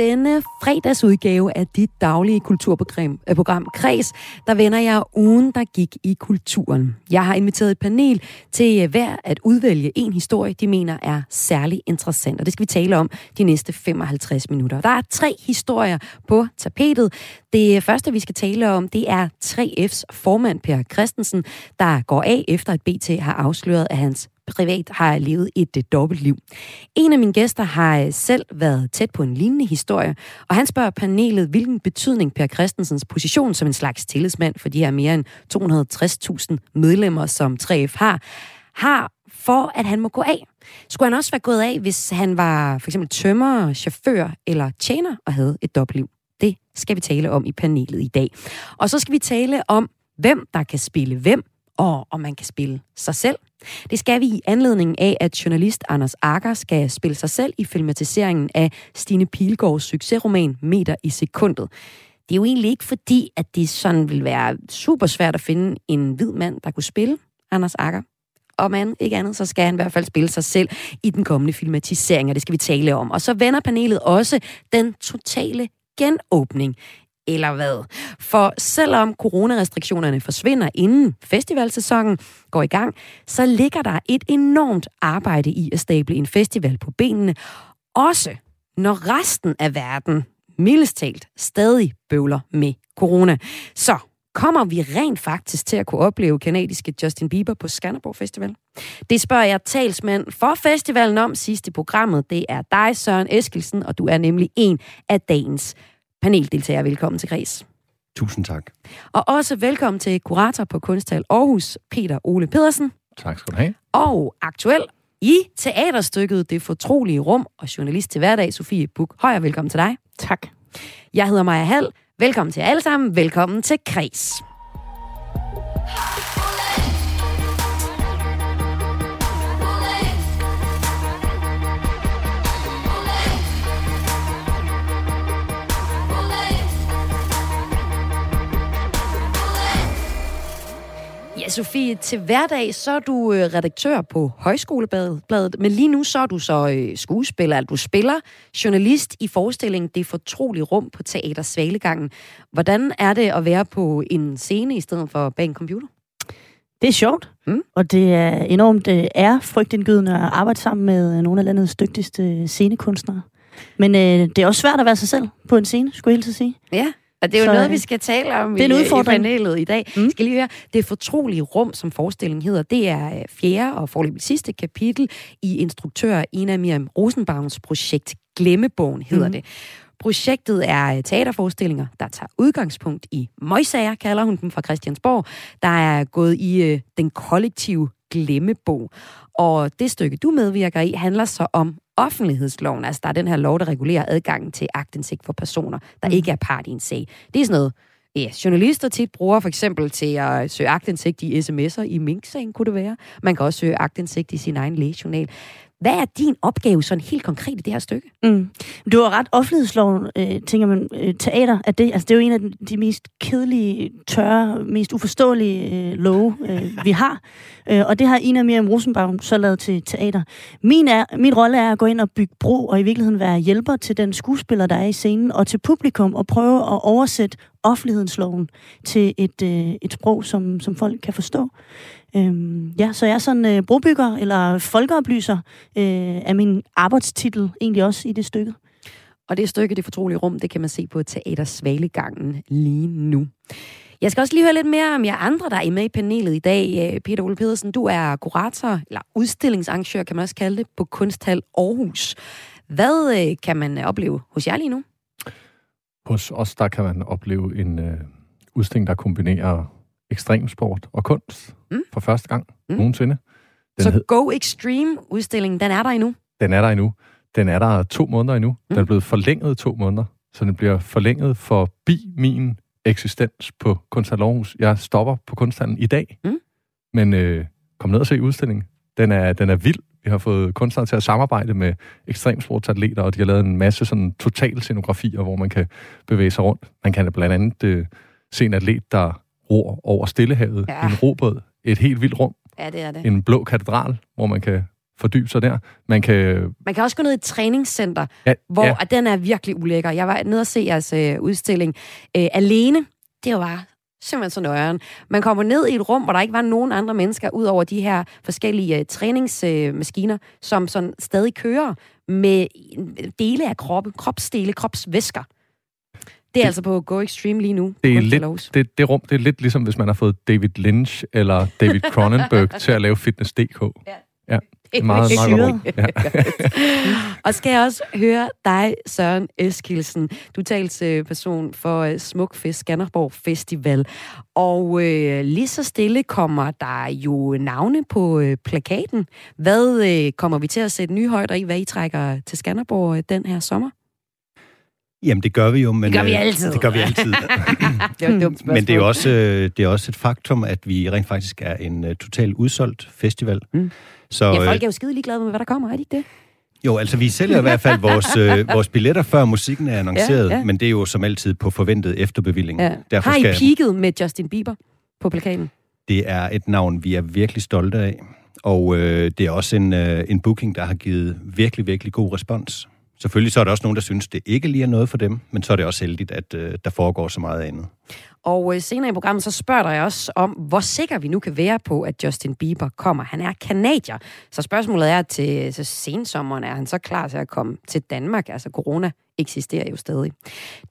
Denne fredagsudgave af dit daglige kulturprogram øh, program Kreds, der vender jeg ugen, der gik i kulturen. Jeg har inviteret et panel til øh, hver at udvælge en historie, de mener er særlig interessant, og det skal vi tale om de næste 55 minutter. Der er tre historier på tapetet. Det øh, første, vi skal tale om, det er 3F's formand Per Christensen, der går af efter at BT har afsløret, at hans privat har levet et øh, dobbelt dobbeltliv. En af mine gæster har øh, selv været tæt på en lignende historie, og han spørger panelet, hvilken betydning Per Christensens position som en slags tillidsmand for de her mere end 260.000 medlemmer, som 3F har, har for, at han må gå af. Skulle han også være gået af, hvis han var for eksempel tømmer, chauffør eller tjener og havde et dobbeltliv? Det skal vi tale om i panelet i dag. Og så skal vi tale om, hvem der kan spille hvem, og om man kan spille sig selv. Det skal vi i anledning af, at journalist Anders Akker skal spille sig selv i filmatiseringen af Stine Pilgaards succesroman Meter i sekundet. Det er jo egentlig ikke fordi, at det sådan vil være super svært at finde en hvid mand, der kunne spille Anders Akker. Og man ikke andet, så skal han i hvert fald spille sig selv i den kommende filmatisering, og det skal vi tale om. Og så vender panelet også den totale genåbning eller hvad? For selvom coronarestriktionerne forsvinder inden festivalsæsonen går i gang, så ligger der et enormt arbejde i at stable en festival på benene, også når resten af verden, mildest talt, stadig bøvler med corona. Så kommer vi rent faktisk til at kunne opleve kanadiske Justin Bieber på Skanderborg Festival? Det spørger jeg talsmand for festivalen om sidst i programmet. Det er dig, Søren Eskelsen, og du er nemlig en af dagens paneldeltagere. Velkommen til Græs. Tusind tak. Og også velkommen til kurator på Kunsthal Aarhus, Peter Ole Pedersen. Tak skal du have. Og aktuel i teaterstykket Det Fortrolige Rum og journalist til hverdag, Sofie Buk Højer. Velkommen til dig. Tak. Jeg hedder Maja Hall. Velkommen til alle sammen. Velkommen til Kreds. Sofie, til hverdag så er du øh, redaktør på Højskolebladet, men lige nu så er du så øh, skuespiller, altså du spiller journalist i forestillingen Det Fortrolige Rum på Teater Svalegangen. Hvordan er det at være på en scene i stedet for bag en computer? Det er sjovt, mm. og det er enormt øh, ærefrygtindgydende at arbejde sammen med nogle af landets dygtigste scenekunstnere. Men øh, det er også svært at være sig selv på en scene, skulle jeg helt sige. Ja. Og det er jo så, noget, vi skal tale om det er en i, i panelet i dag. Mm. Skal lige høre, det fortrolige rum, som forestillingen hedder, det er fjerde og forløbig sidste kapitel i instruktør Ina Miriam Rosenbaums projekt Glemmebogen, hedder mm. det. Projektet er teaterforestillinger, der tager udgangspunkt i møgsager, kalder hun dem fra Christiansborg, der er gået i øh, den kollektive glemmebog. Og det stykke, du medvirker i, handler så om offentlighedsloven. Altså, der er den her lov, der regulerer adgangen til agtindsigt for personer, der mm. ikke er part i en sag. Det er sådan noget, ja, journalister tit bruger for eksempel til at søge agtindsigt i sms'er i Mink-sagen, kunne det være. Man kan også søge agtindsigt i sin egen lægejournal. Hvad er din opgave sådan helt konkret i det her stykke? Mm. Du har ret. Offentlighedsloven, øh, tænker man, øh, teater, er det, altså det er jo en af de mest kedelige, tørre, mest uforståelige øh, love, øh, vi har. Øh, og det har Ina Miriam Rosenbaum så lavet til teater. Min, er, min rolle er at gå ind og bygge bro, og i virkeligheden være hjælper til den skuespiller, der er i scenen, og til publikum, og prøve at oversætte offentlighedsloven til et, øh, et sprog, som, som folk kan forstå. Øhm, ja, så jeg er sådan øh, brobygger eller folkeoplyser øh, af min arbejdstitel egentlig også i det stykke. Og det stykke, Det Fortrolige Rum, det kan man se på Teater Svalegangen lige nu. Jeg skal også lige høre lidt mere om jer andre, der er med i panelet i dag. Øh, Peter Ole Pedersen, du er kurator, eller udstillingsarrangør, kan man også kalde det, på Kunsthal Aarhus. Hvad øh, kan man opleve hos jer lige nu? Hos os, der kan man opleve en øh, udstilling, der kombinerer ekstremsport og kunst mm. for første gang mm. nogensinde. Den så hed... Go Extreme-udstillingen, den er der endnu? Den er der endnu. Den er der to måneder endnu. Mm. Den er blevet forlænget to måneder, så den bliver forlænget forbi min eksistens på Kunsthal Aarhus. Jeg stopper på kunsthallen i dag, mm. men øh, kom ned og se udstillingen. Den er, den er vild. Vi har fået kunstnere til at samarbejde med ekstremsportsatleter, og de har lavet en masse sådan total scenografier, hvor man kan bevæge sig rundt. Man kan blandt andet øh, se en atlet, der ror over Stillehavet ja. en robåd. Et helt vildt rum. Ja, det er det. En blå katedral, hvor man kan fordybe sig der. Man kan... Man kan også gå ned i et træningscenter, ja, hvor ja. den er virkelig ulækker. Jeg var nede og se jeres øh, udstilling øh, alene. Det var simpelthen så nøjeren. Man kommer ned i et rum, hvor der ikke var nogen andre mennesker, ud over de her forskellige uh, træningsmaskiner, uh, som sådan stadig kører med dele af kroppen, kropsdele, kropsvæsker. Det er det, altså på Go Extreme lige nu. Det er, lidt, det, det rum, det er lidt ligesom, hvis man har fået David Lynch eller David Cronenberg til at lave Fitness.dk. Ja. ja. Det er meget, meget godt. Ja. og skal jeg også høre dig, Søren Eskilsen. Du tals person for uh, Smukfest Skanderborg Festival. Og øh, lige så stille kommer der jo navne på øh, plakaten. Hvad øh, kommer vi til at sætte nye højder i, hvad I trækker til Skanderborg øh, den her sommer? Jamen, det gør vi jo. Men, det gør vi altid. Det gør vi altid. det er dumt men det er, også, det er også et faktum, at vi rent faktisk er en uh, totalt udsolgt festival. Mm. Så, ja, folk er jo skide ligeglade med, hvad der kommer, er de ikke det? Jo, altså vi sælger i hvert fald vores, øh, vores billetter, før musikken er annonceret, ja, ja. men det er jo som altid på forventet efterbevilling. Ja. Derfor Har I skal... peaked med Justin Bieber på plakaten? Det er et navn, vi er virkelig stolte af, og øh, det er også en, øh, en booking, der har givet virkelig, virkelig god respons. Selvfølgelig så er der også nogen, der synes, det ikke lige er noget for dem, men så er det også heldigt, at øh, der foregår så meget andet. Og øh, senere i programmet, så spørger jeg også om, hvor sikker vi nu kan være på, at Justin Bieber kommer. Han er kanadier, så spørgsmålet er til, øh, så sensommeren, er han så klar til at komme til Danmark? Altså corona eksisterer jo stadig.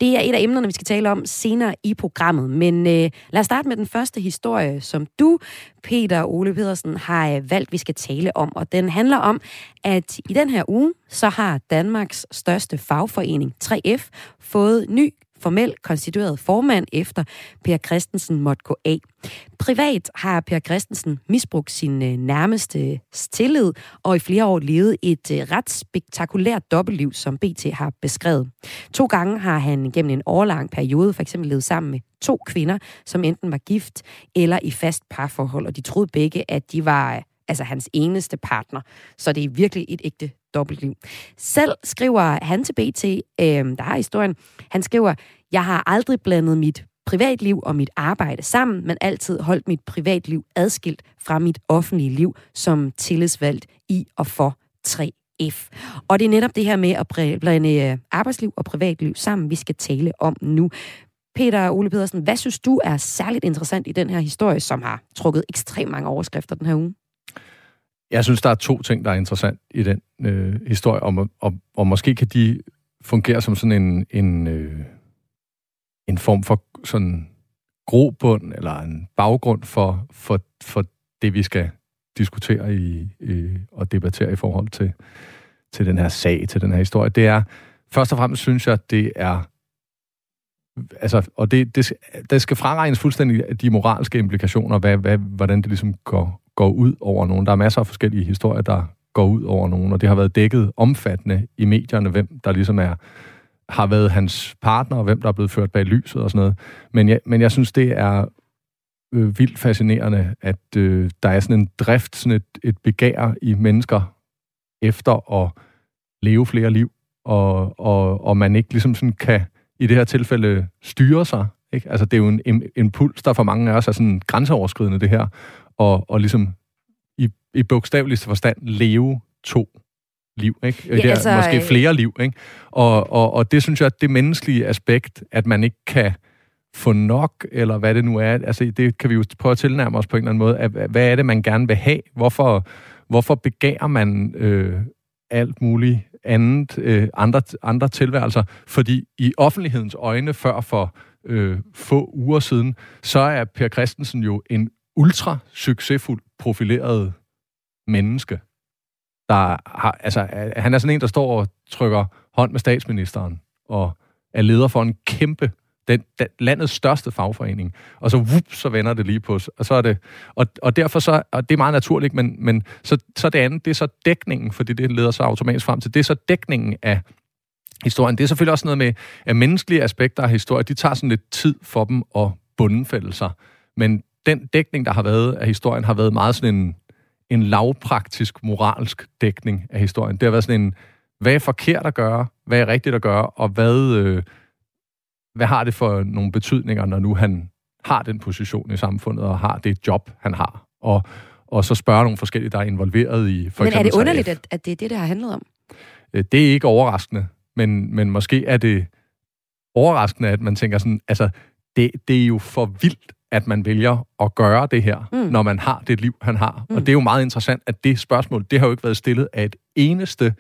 Det er et af emnerne, vi skal tale om senere i programmet. Men øh, lad os starte med den første historie, som du, Peter Ole Pedersen, har øh, valgt, vi skal tale om. Og den handler om, at i den her uge, så har Danmarks største fagforening, 3F, fået ny formelt konstitueret formand efter Per Christensen måtte gå af. Privat har Per Christensen misbrugt sin øh, nærmeste tillid og i flere år levet et øh, ret spektakulært dobbeltliv, som BT har beskrevet. To gange har han gennem en årlang periode for eksempel levet sammen med to kvinder, som enten var gift eller i fast parforhold, og de troede begge, at de var altså hans eneste partner. Så det er virkelig et ægte dobbeltliv. Selv skriver han til BT, øh, der har historien, han skriver, jeg har aldrig blandet mit privatliv og mit arbejde sammen, men altid holdt mit privatliv adskilt fra mit offentlige liv som tillidsvalgt i og for 3F. Og det er netop det her med at blande øh, arbejdsliv og privatliv sammen, vi skal tale om nu. Peter Ole Pedersen, hvad synes du er særligt interessant i den her historie, som har trukket ekstremt mange overskrifter den her uge? Jeg synes, der er to ting, der er interessant i den øh, historie, og, og, og måske kan de fungere som sådan en, en, øh, en form for sådan grobund eller en baggrund for, for, for det, vi skal diskutere i, øh, og debattere i forhold til, til den her sag, til den her historie. Det er, først og fremmest synes jeg, det er altså, og det, det, det skal fraregnes fuldstændig de moralske implikationer, hvad, hvad, hvordan det ligesom går, går ud over nogen. Der er masser af forskellige historier, der går ud over nogen, og det har været dækket omfattende i medierne, hvem der ligesom er har været hans partner, og hvem der er blevet ført bag lyset og sådan noget. Men jeg, men jeg synes, det er øh, vildt fascinerende, at øh, der er sådan en drift, sådan et, et begær i mennesker efter at leve flere liv, og, og, og man ikke ligesom sådan kan i det her tilfælde styre sig. Ikke? Altså, det er jo en, en impuls, der for mange af os er sådan grænseoverskridende, det her, og, og ligesom i, i bogstaveligste forstand leve to liv, ikke? Ja, der, altså, måske øh, flere liv, ikke? Og, og, og det synes jeg, at det menneskelige aspekt, at man ikke kan få nok, eller hvad det nu er, altså det kan vi jo prøve at tilnærme os på en eller anden måde, at, hvad er det, man gerne vil have? Hvorfor, hvorfor begærer man øh, alt muligt andet, øh, andre, andre tilværelser? Fordi i offentlighedens øjne, før for øh, få uger siden, så er Per Christensen jo en ultra succesfuld profileret menneske der har, altså, øh, han er sådan en, der står og trykker hånd med statsministeren, og er leder for en kæmpe, den, den landets største fagforening. Og så, whoop, så vender det lige på og så er det, og, og derfor så, og det er meget naturligt, men, men så, så det andet, det er så dækningen, fordi det leder så automatisk frem til, det er så dækningen af historien. Det er selvfølgelig også noget med, at menneskelige aspekter af historie, de tager sådan lidt tid for dem at bundfælde sig. Men den dækning, der har været af historien, har været meget sådan en, en lavpraktisk, moralsk dækning af historien. Det har været sådan en, hvad er forkert at gøre, hvad er rigtigt at gøre, og hvad, øh, hvad har det for nogle betydninger, når nu han har den position i samfundet, og har det job, han har. Og, og så spørge nogle forskellige, der er involveret i for Men er det underligt, at, at det er det, det har handlet om? Øh, det er ikke overraskende, men, men måske er det overraskende, at man tænker sådan, altså, det, det er jo for vildt, at man vælger at gøre det her, mm. når man har det liv, han har. Mm. Og det er jo meget interessant, at det spørgsmål, det har jo ikke været stillet af et eneste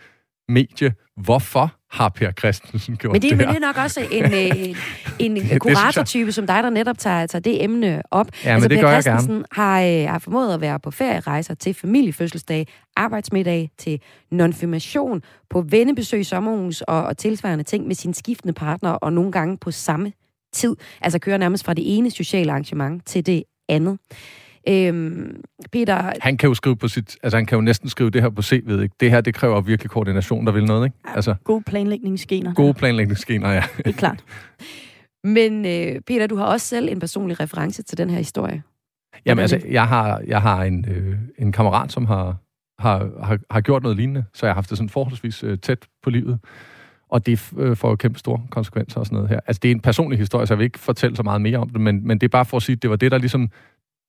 medie. Hvorfor har Per Christensen gjort men det, det? Men det er nok også en, øh, en, en kuratortype, som dig, der netop tager, tager det emne op. Ja, altså, men det per gør Christensen jeg gerne. Har, har formået at være på ferierejser til familiefødselsdag, arbejdsmiddag, til nonfirmation, på vennebesøg, sommerhus og, og tilsvarende ting med sine skiftende partnere, og nogle gange på samme tid. Altså kører nærmest fra det ene sociale arrangement til det andet. Øhm, Peter... Han kan jo skrive på sit... Altså, han kan jo næsten skrive det her på CV'et, ikke? Det her, det kræver virkelig koordination, der vil noget, ikke? Altså, gode planlægningsgener. Gode planlægningsgener, ja. Det er klart. Men øh, Peter, du har også selv en personlig reference til den her historie. Jamen altså, jeg har, jeg har en, øh, en kammerat, som har, har, har, har gjort noget lignende, så jeg har haft det sådan forholdsvis øh, tæt på livet. Og det øh, får kæmpe store konsekvenser og sådan noget her. Altså, det er en personlig historie, så jeg vil ikke fortælle så meget mere om det, men, men det er bare for at sige, at det var det, der ligesom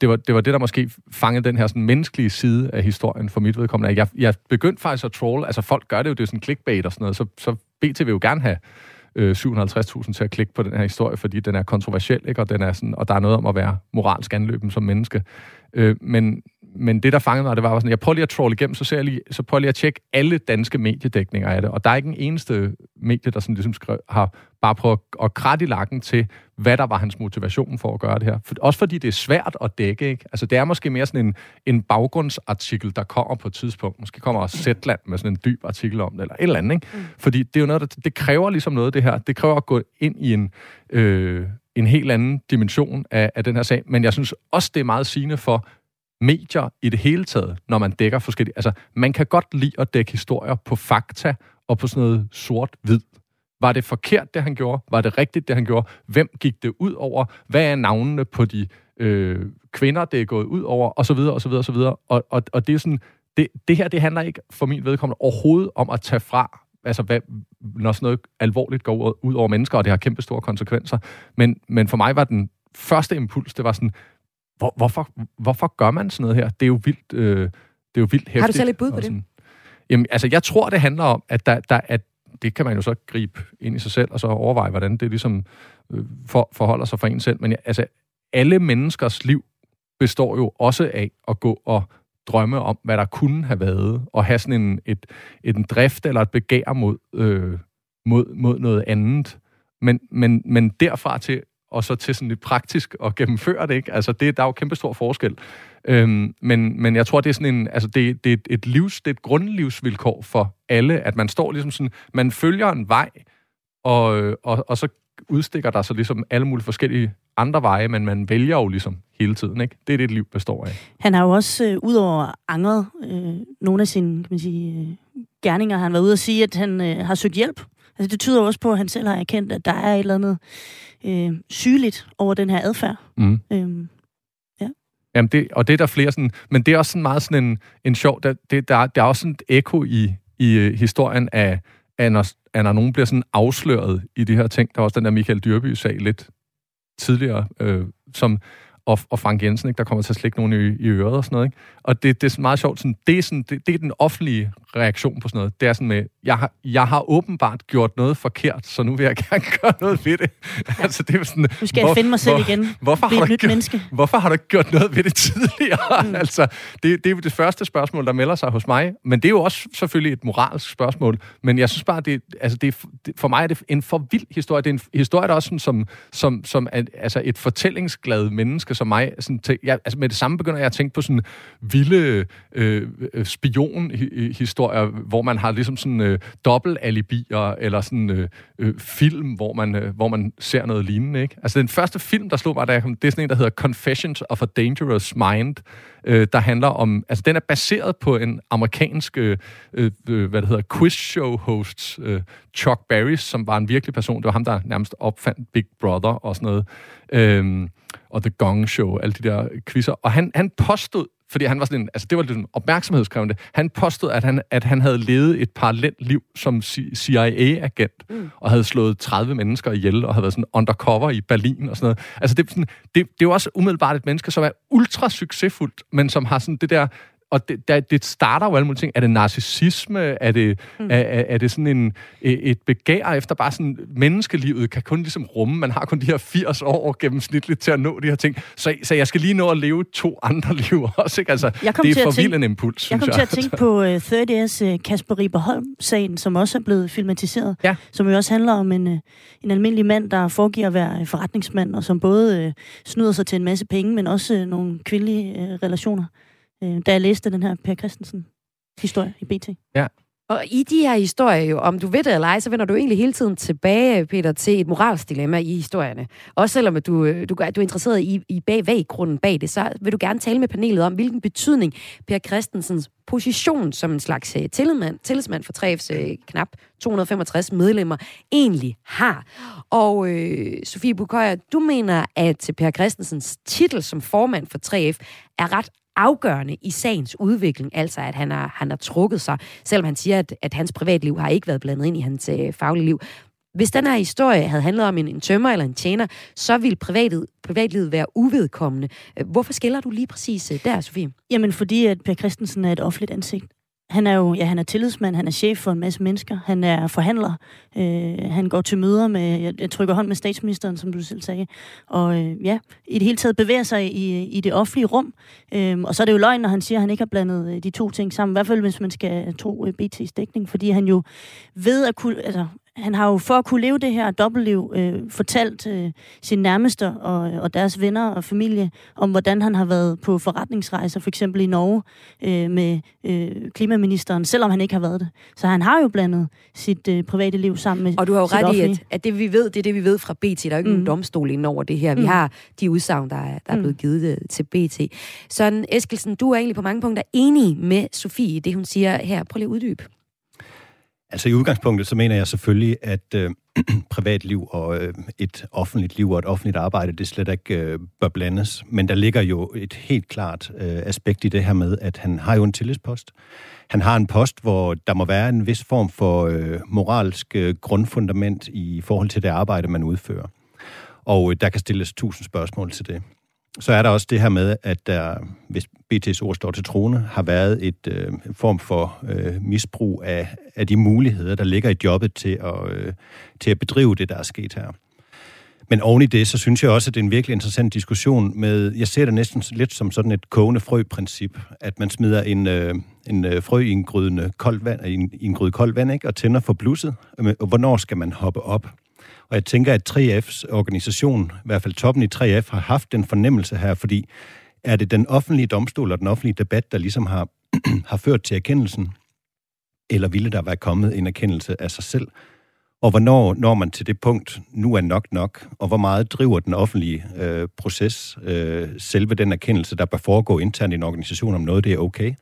det var, det var det, der måske fangede den her sådan, menneskelige side af historien for mit vedkommende. Jeg, jeg begyndte faktisk at troll, altså folk gør det jo, det er sådan clickbait og sådan noget, så, så BT vil jo gerne have øh, 750.000 til at klikke på den her historie, fordi den er kontroversiel, ikke? Og, den er sådan, og der er noget om at være moralsk anløben som menneske. Øh, men, men det, der fangede mig, det var sådan, jeg prøver lige at trolle igennem, så, ser jeg lige, så prøver jeg lige at tjekke alle danske mediedækninger af det. Og der er ikke en eneste medie, der sådan ligesom skrev, har bare prøvet at, at kratte i lakken til, hvad der var hans motivation for at gøre det her. For, også fordi det er svært at dække, ikke? Altså, det er måske mere sådan en, en baggrundsartikel, der kommer på et tidspunkt. Måske kommer Zetland med sådan en dyb artikel om det, eller et eller andet, ikke? Mm. Fordi det er jo noget, der, det kræver ligesom noget, det her. Det kræver at gå ind i en, øh, en helt anden dimension af, af den her sag. Men jeg synes også, det er meget sigende for, medier i det hele taget, når man dækker forskellige... Altså, man kan godt lide at dække historier på fakta og på sådan noget sort-hvid. Var det forkert, det han gjorde? Var det rigtigt, det han gjorde? Hvem gik det ud over? Hvad er navnene på de øh, kvinder, det er gået ud over? Og så videre, og så videre, og så videre. Og, og, og det er sådan... Det, det her, det handler ikke for min vedkommende overhovedet om at tage fra, altså hvad, når sådan noget alvorligt går ud over mennesker, og det har kæmpe store konsekvenser. Men, men for mig var den første impuls, det var sådan, hvor, hvorfor, hvorfor gør man sådan noget her? Det er jo vildt, øh, det er jo vildt hæftigt. Har du selv et bud på det? Jamen, altså, jeg tror, det handler om, at, der, der, at det kan man jo så gribe ind i sig selv, og så overveje, hvordan det ligesom øh, for, forholder sig for en selv. Men altså, alle menneskers liv består jo også af at gå og drømme om, hvad der kunne have været, og have sådan en, et, et, en drift eller et begær mod, øh, mod, mod noget andet. Men, men, men derfra til og så til sådan lidt praktisk at gennemføre det, ikke? Altså, det, der er jo kæmpe stor forskel. Øhm, men, men jeg tror, det er sådan en, altså det, det er et livs, det er et grundlivsvilkår for alle, at man står ligesom sådan, man følger en vej, og, og, og så udstikker der så ligesom alle mulige forskellige andre veje, men man vælger jo ligesom hele tiden, ikke? Det er det, et liv består af. Han har jo også, øh, udover angret øh, nogle af sine, kan man sige, øh, gerninger, han var ude at sige, at han øh, har søgt hjælp. Altså det tyder også på, at han selv har erkendt, at der er et eller andet øh, sygeligt over den her adfærd. Mm. Øhm, ja. Jamen det, og det er der flere sådan, men det er også sådan meget sådan en, en sjov, der, det, der, der er også sådan et ekko i, i uh, historien af, af når, af når nogen bliver sådan afsløret i de her ting. Der er også den der Michael Dyrby-sag lidt tidligere, øh, som og, og Frank Jensen, ikke, der kommer til at slikke nogen i, i øret og sådan noget. Ikke? Og det, det er meget sjovt. Sådan, det, er sådan, det, det er den offentlige reaktion på sådan noget. Det er sådan med, jeg har, jeg har åbenbart gjort noget forkert, så nu vil jeg gerne gøre noget ved det. Ja. altså, det er sådan, nu skal hvor, jeg finde mig selv hvor, igen. Hvorfor har, du gjort, menneske. hvorfor har du ikke gjort noget ved det tidligere? Mm. altså, det, det er jo det første spørgsmål, der melder sig hos mig. Men det er jo også selvfølgelig et moralsk spørgsmål. Men jeg synes bare, det, altså, det, det, for mig er det en for vild historie. Det er en historie, der også sådan, som, som, som er, altså et fortællingsglad menneske som mig. Sådan, til, jeg, altså med det samme begynder jeg at tænke på sådan vilde øh, spionhistorier, hvor man har ligesom sådan øh, dobbelt alibi, eller sådan øh, øh, film, hvor man, øh, hvor man ser noget lignende. Ikke? Altså den første film, der slog mig, der, det er sådan en, der hedder Confessions of a Dangerous Mind, øh, der handler om... Altså den er baseret på en amerikansk, øh, øh, øh hvad det hedder, quiz-show host, øh, Chuck Berry, som var en virkelig person. Det var ham, der nærmest opfandt Big Brother og sådan noget. Øh, og The Gong Show, alle de der quizzer. Og han, han påstod fordi han var sådan en, altså det var lidt opmærksomhedskrævende. Han påstod, at han, at han havde levet et parallelt liv som CIA-agent, mm. og havde slået 30 mennesker ihjel, og havde været sådan undercover i Berlin og sådan noget. Altså det, sådan, det, det er jo også umiddelbart et menneske, som er ultra succesfuldt, men som har sådan det der og det, der, det starter jo alle mulige ting. Er det narcissisme? Er det, mm. er, er, er det sådan en, et begær efter bare sådan, menneskelivet kan kun ligesom rumme, man har kun de her 80 år gennemsnitligt til at nå de her ting. Så, så jeg skal lige nå at leve to andre liv også, ikke? Altså, jeg det er for vild en impuls, Jeg kom jeg. til at tænke på uh, 30's uh, Kasper Rieberholm-sagen, som også er blevet filmatiseret, ja. som jo også handler om en, uh, en almindelig mand, der foregiver at være forretningsmand, og som både uh, snyder sig til en masse penge, men også uh, nogle kvindelige uh, relationer øh, da jeg læste den her Per Christensen historie i BT. Ja. Og i de her historier, jo, om du ved det eller ej, så vender du egentlig hele tiden tilbage, Peter, til et moralsk dilemma i historierne. Også selvom du, øh, du, du er interesseret i, i bag, grunden bag det, så vil du gerne tale med panelet om, hvilken betydning Per Christensens position som en slags uh, tillidsmand, tillidsmand for 3F's uh, øh, knap 265 medlemmer egentlig har. Og øh, Sofie Bukøjer, du mener, at Per Christensens titel som formand for 3F er ret afgørende i sagens udvikling, altså at han har, han har trukket sig, selvom han siger, at, at hans privatliv har ikke været blandet ind i hans øh, faglige liv. Hvis den her historie havde handlet om en, en tømmer eller en tjener, så ville privatlivet, privatlivet være uvedkommende. Hvorfor skiller du lige præcis øh, der, Sofie? Jamen, fordi at Per Christensen er et offentligt ansigt. Han er jo ja, han er tillidsmand, han er chef for en masse mennesker, han er forhandler, øh, han går til møder med, jeg, jeg trykker hånd med statsministeren, som du selv sagde, og øh, ja, i det hele taget bevæger sig i, i det offentlige rum. Øh, og så er det jo løgn, når han siger, at han ikke har blandet øh, de to ting sammen, i hvert fald hvis man skal tro øh, BT's dækning, fordi han jo ved at kunne, altså han har jo for at kunne leve det her dobbeltliv øh, fortalt øh, sine nærmeste og, og deres venner og familie om, hvordan han har været på forretningsrejser, for eksempel i Norge øh, med øh, klimaministeren, selvom han ikke har været det. Så han har jo blandet sit øh, private liv sammen med Og du har jo ret offentlige. i, at, at det vi ved, det er det vi ved fra BT. Der er jo ikke mm. nogen domstol inden over det her. Vi mm. har de udsagn, der er, der er mm. blevet givet øh, til BT. Sådan, Eskelsen, du er egentlig på mange punkter enig med Sofie i det, hun siger her. Prøv lige at uddybe. Altså i udgangspunktet, så mener jeg selvfølgelig, at øh, privatliv og øh, et offentligt liv og et offentligt arbejde, det slet ikke øh, bør blandes. Men der ligger jo et helt klart øh, aspekt i det her med, at han har jo en tillidspost. Han har en post, hvor der må være en vis form for øh, moralsk øh, grundfundament i forhold til det arbejde, man udfører. Og øh, der kan stilles tusind spørgsmål til det. Så er der også det her med, at der, hvis BT's ord står til trone, har været et øh, form for øh, misbrug af, af de muligheder, der ligger i jobbet til at, øh, til at bedrive det, der er sket her. Men oven i det, så synes jeg også, at det er en virkelig interessant diskussion med, jeg ser det næsten lidt som sådan et kogende frø-princip, at man smider en, øh, en øh, frø i en, grydende koldt vand, i en, i en gryde koldt vand, ikke, og tænder for blusset. Hvornår skal man hoppe op? Og jeg tænker, at 3F's organisation, i hvert fald toppen i 3F, har haft den fornemmelse her, fordi er det den offentlige domstol og den offentlige debat, der ligesom har, har ført til erkendelsen, eller ville der være kommet en erkendelse af sig selv? Og hvornår når man til det punkt, nu er nok nok, og hvor meget driver den offentlige øh, proces øh, selve den erkendelse, der bør foregå internt i en organisation, om noget det er okay?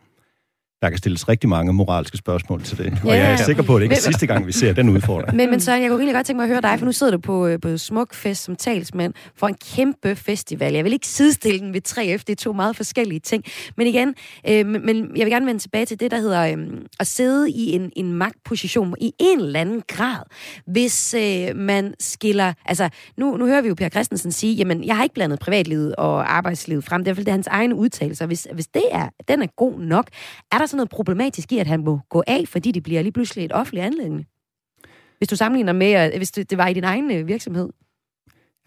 Der kan stilles rigtig mange moralske spørgsmål til det. Ja. Og jeg er sikker på, at det ikke er sidste gang, vi ser den udfordring. Men, men så jeg kunne egentlig godt tænke mig at høre dig, for nu sidder du på, øh, på Smuk Fest som talsmand for en kæmpe festival. Jeg vil ikke sidestille den ved 3F, det er to meget forskellige ting. Men igen, øh, men jeg vil gerne vende tilbage til det, der hedder øh, at sidde i en, en magtposition i en eller anden grad, hvis øh, man skiller... Altså, nu, nu hører vi jo Per Christensen sige, jamen, jeg har ikke blandet privatlivet og arbejdslivet frem. Det er, det er hans egen udtalelse. Hvis, hvis det er, den er god nok, er der så noget problematisk i, at han må gå af, fordi det bliver lige pludselig et offentligt anlæggende? Hvis du sammenligner med, hvis det, det var i din egen øh, virksomhed.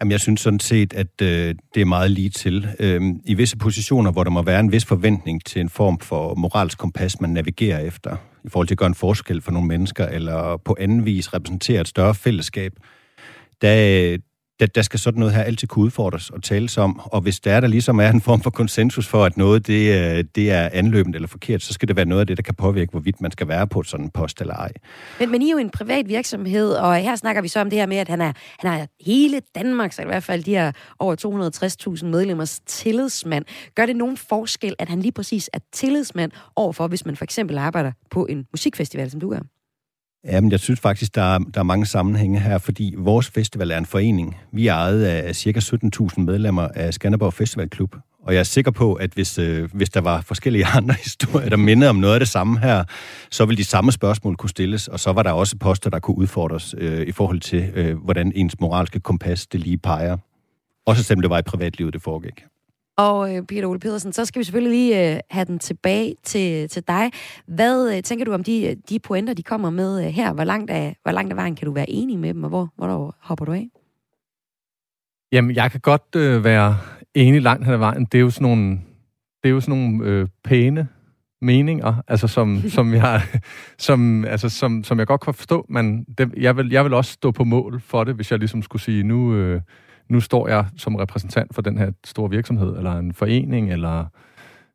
Jamen, jeg synes sådan set, at øh, det er meget lige til. Øhm, I visse positioner, hvor der må være en vis forventning til en form for moralsk kompas, man navigerer efter, i forhold til at gøre en forskel for nogle mennesker, eller på anden vis repræsentere et større fællesskab, der, der, der skal sådan noget her altid kunne udfordres og tales om, og hvis der er der ligesom er en form for konsensus for, at noget det, øh, det er anløbende eller forkert, så skal det være noget af det, der kan påvirke, hvorvidt man skal være på sådan en post eller ej. Men, men I er jo en privat virksomhed, og her snakker vi så om det her med, at han er, han er hele Danmarks, eller i hvert fald de her over 260.000 medlemmers tillidsmand. Gør det nogen forskel, at han lige præcis er tillidsmand overfor, hvis man for eksempel arbejder på en musikfestival, som du gør? Jamen, jeg synes faktisk, der er, der er mange sammenhænge her, fordi vores festival er en forening. Vi er ejet af ca. 17.000 medlemmer af Skanderborg Festivalklub, Og jeg er sikker på, at hvis, øh, hvis der var forskellige andre historier, der minder om noget af det samme her, så ville de samme spørgsmål kunne stilles, og så var der også poster, der kunne udfordres øh, i forhold til, øh, hvordan ens moralske kompas det lige peger. Også selvom det var i privatlivet, det foregik. Og øh, Peter Ole Pedersen, så skal vi selvfølgelig lige øh, have den tilbage til, til dig. Hvad øh, tænker du om de, de pointer, de kommer med øh, her? Hvor langt, af, hvor langt af vejen kan du være enig med dem, og hvor, hvor hopper du af? Jamen, jeg kan godt øh, være enig langt hen ad vejen. Det er jo sådan nogle, det er jo sådan nogle øh, pæne meninger, altså som, som, jeg, som, altså som, som jeg godt kan forstå, men det, jeg, vil, jeg vil også stå på mål for det, hvis jeg ligesom skulle sige, nu, øh, nu står jeg som repræsentant for den her store virksomhed, eller en forening, eller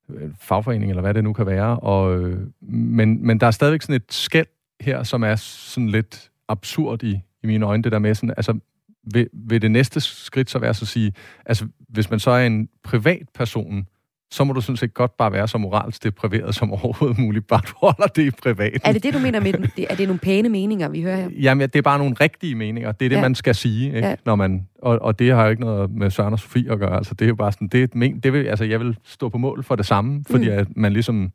en fagforening, eller hvad det nu kan være. Og, øh, men, men der er stadigvæk sådan et skæld her, som er sådan lidt absurd i, i mine øjne, det der med sådan, altså vil, vil det næste skridt så være så at sige, altså hvis man så er en privatperson, så må du sådan set godt bare være så moralsk depriveret som overhovedet muligt, bare du holder det i privat. Er det det, du mener med, er det nogle pæne meninger, vi hører her? Jamen, det er bare nogle rigtige meninger. Det er det, ja. man skal sige, ikke? Ja. Når man, og, og det har jo ikke noget med Søren og Sofie at gøre. Altså, det er jo bare sådan, det, men, det vil, altså, jeg vil stå på mål for det samme, fordi mm. at man ligesom,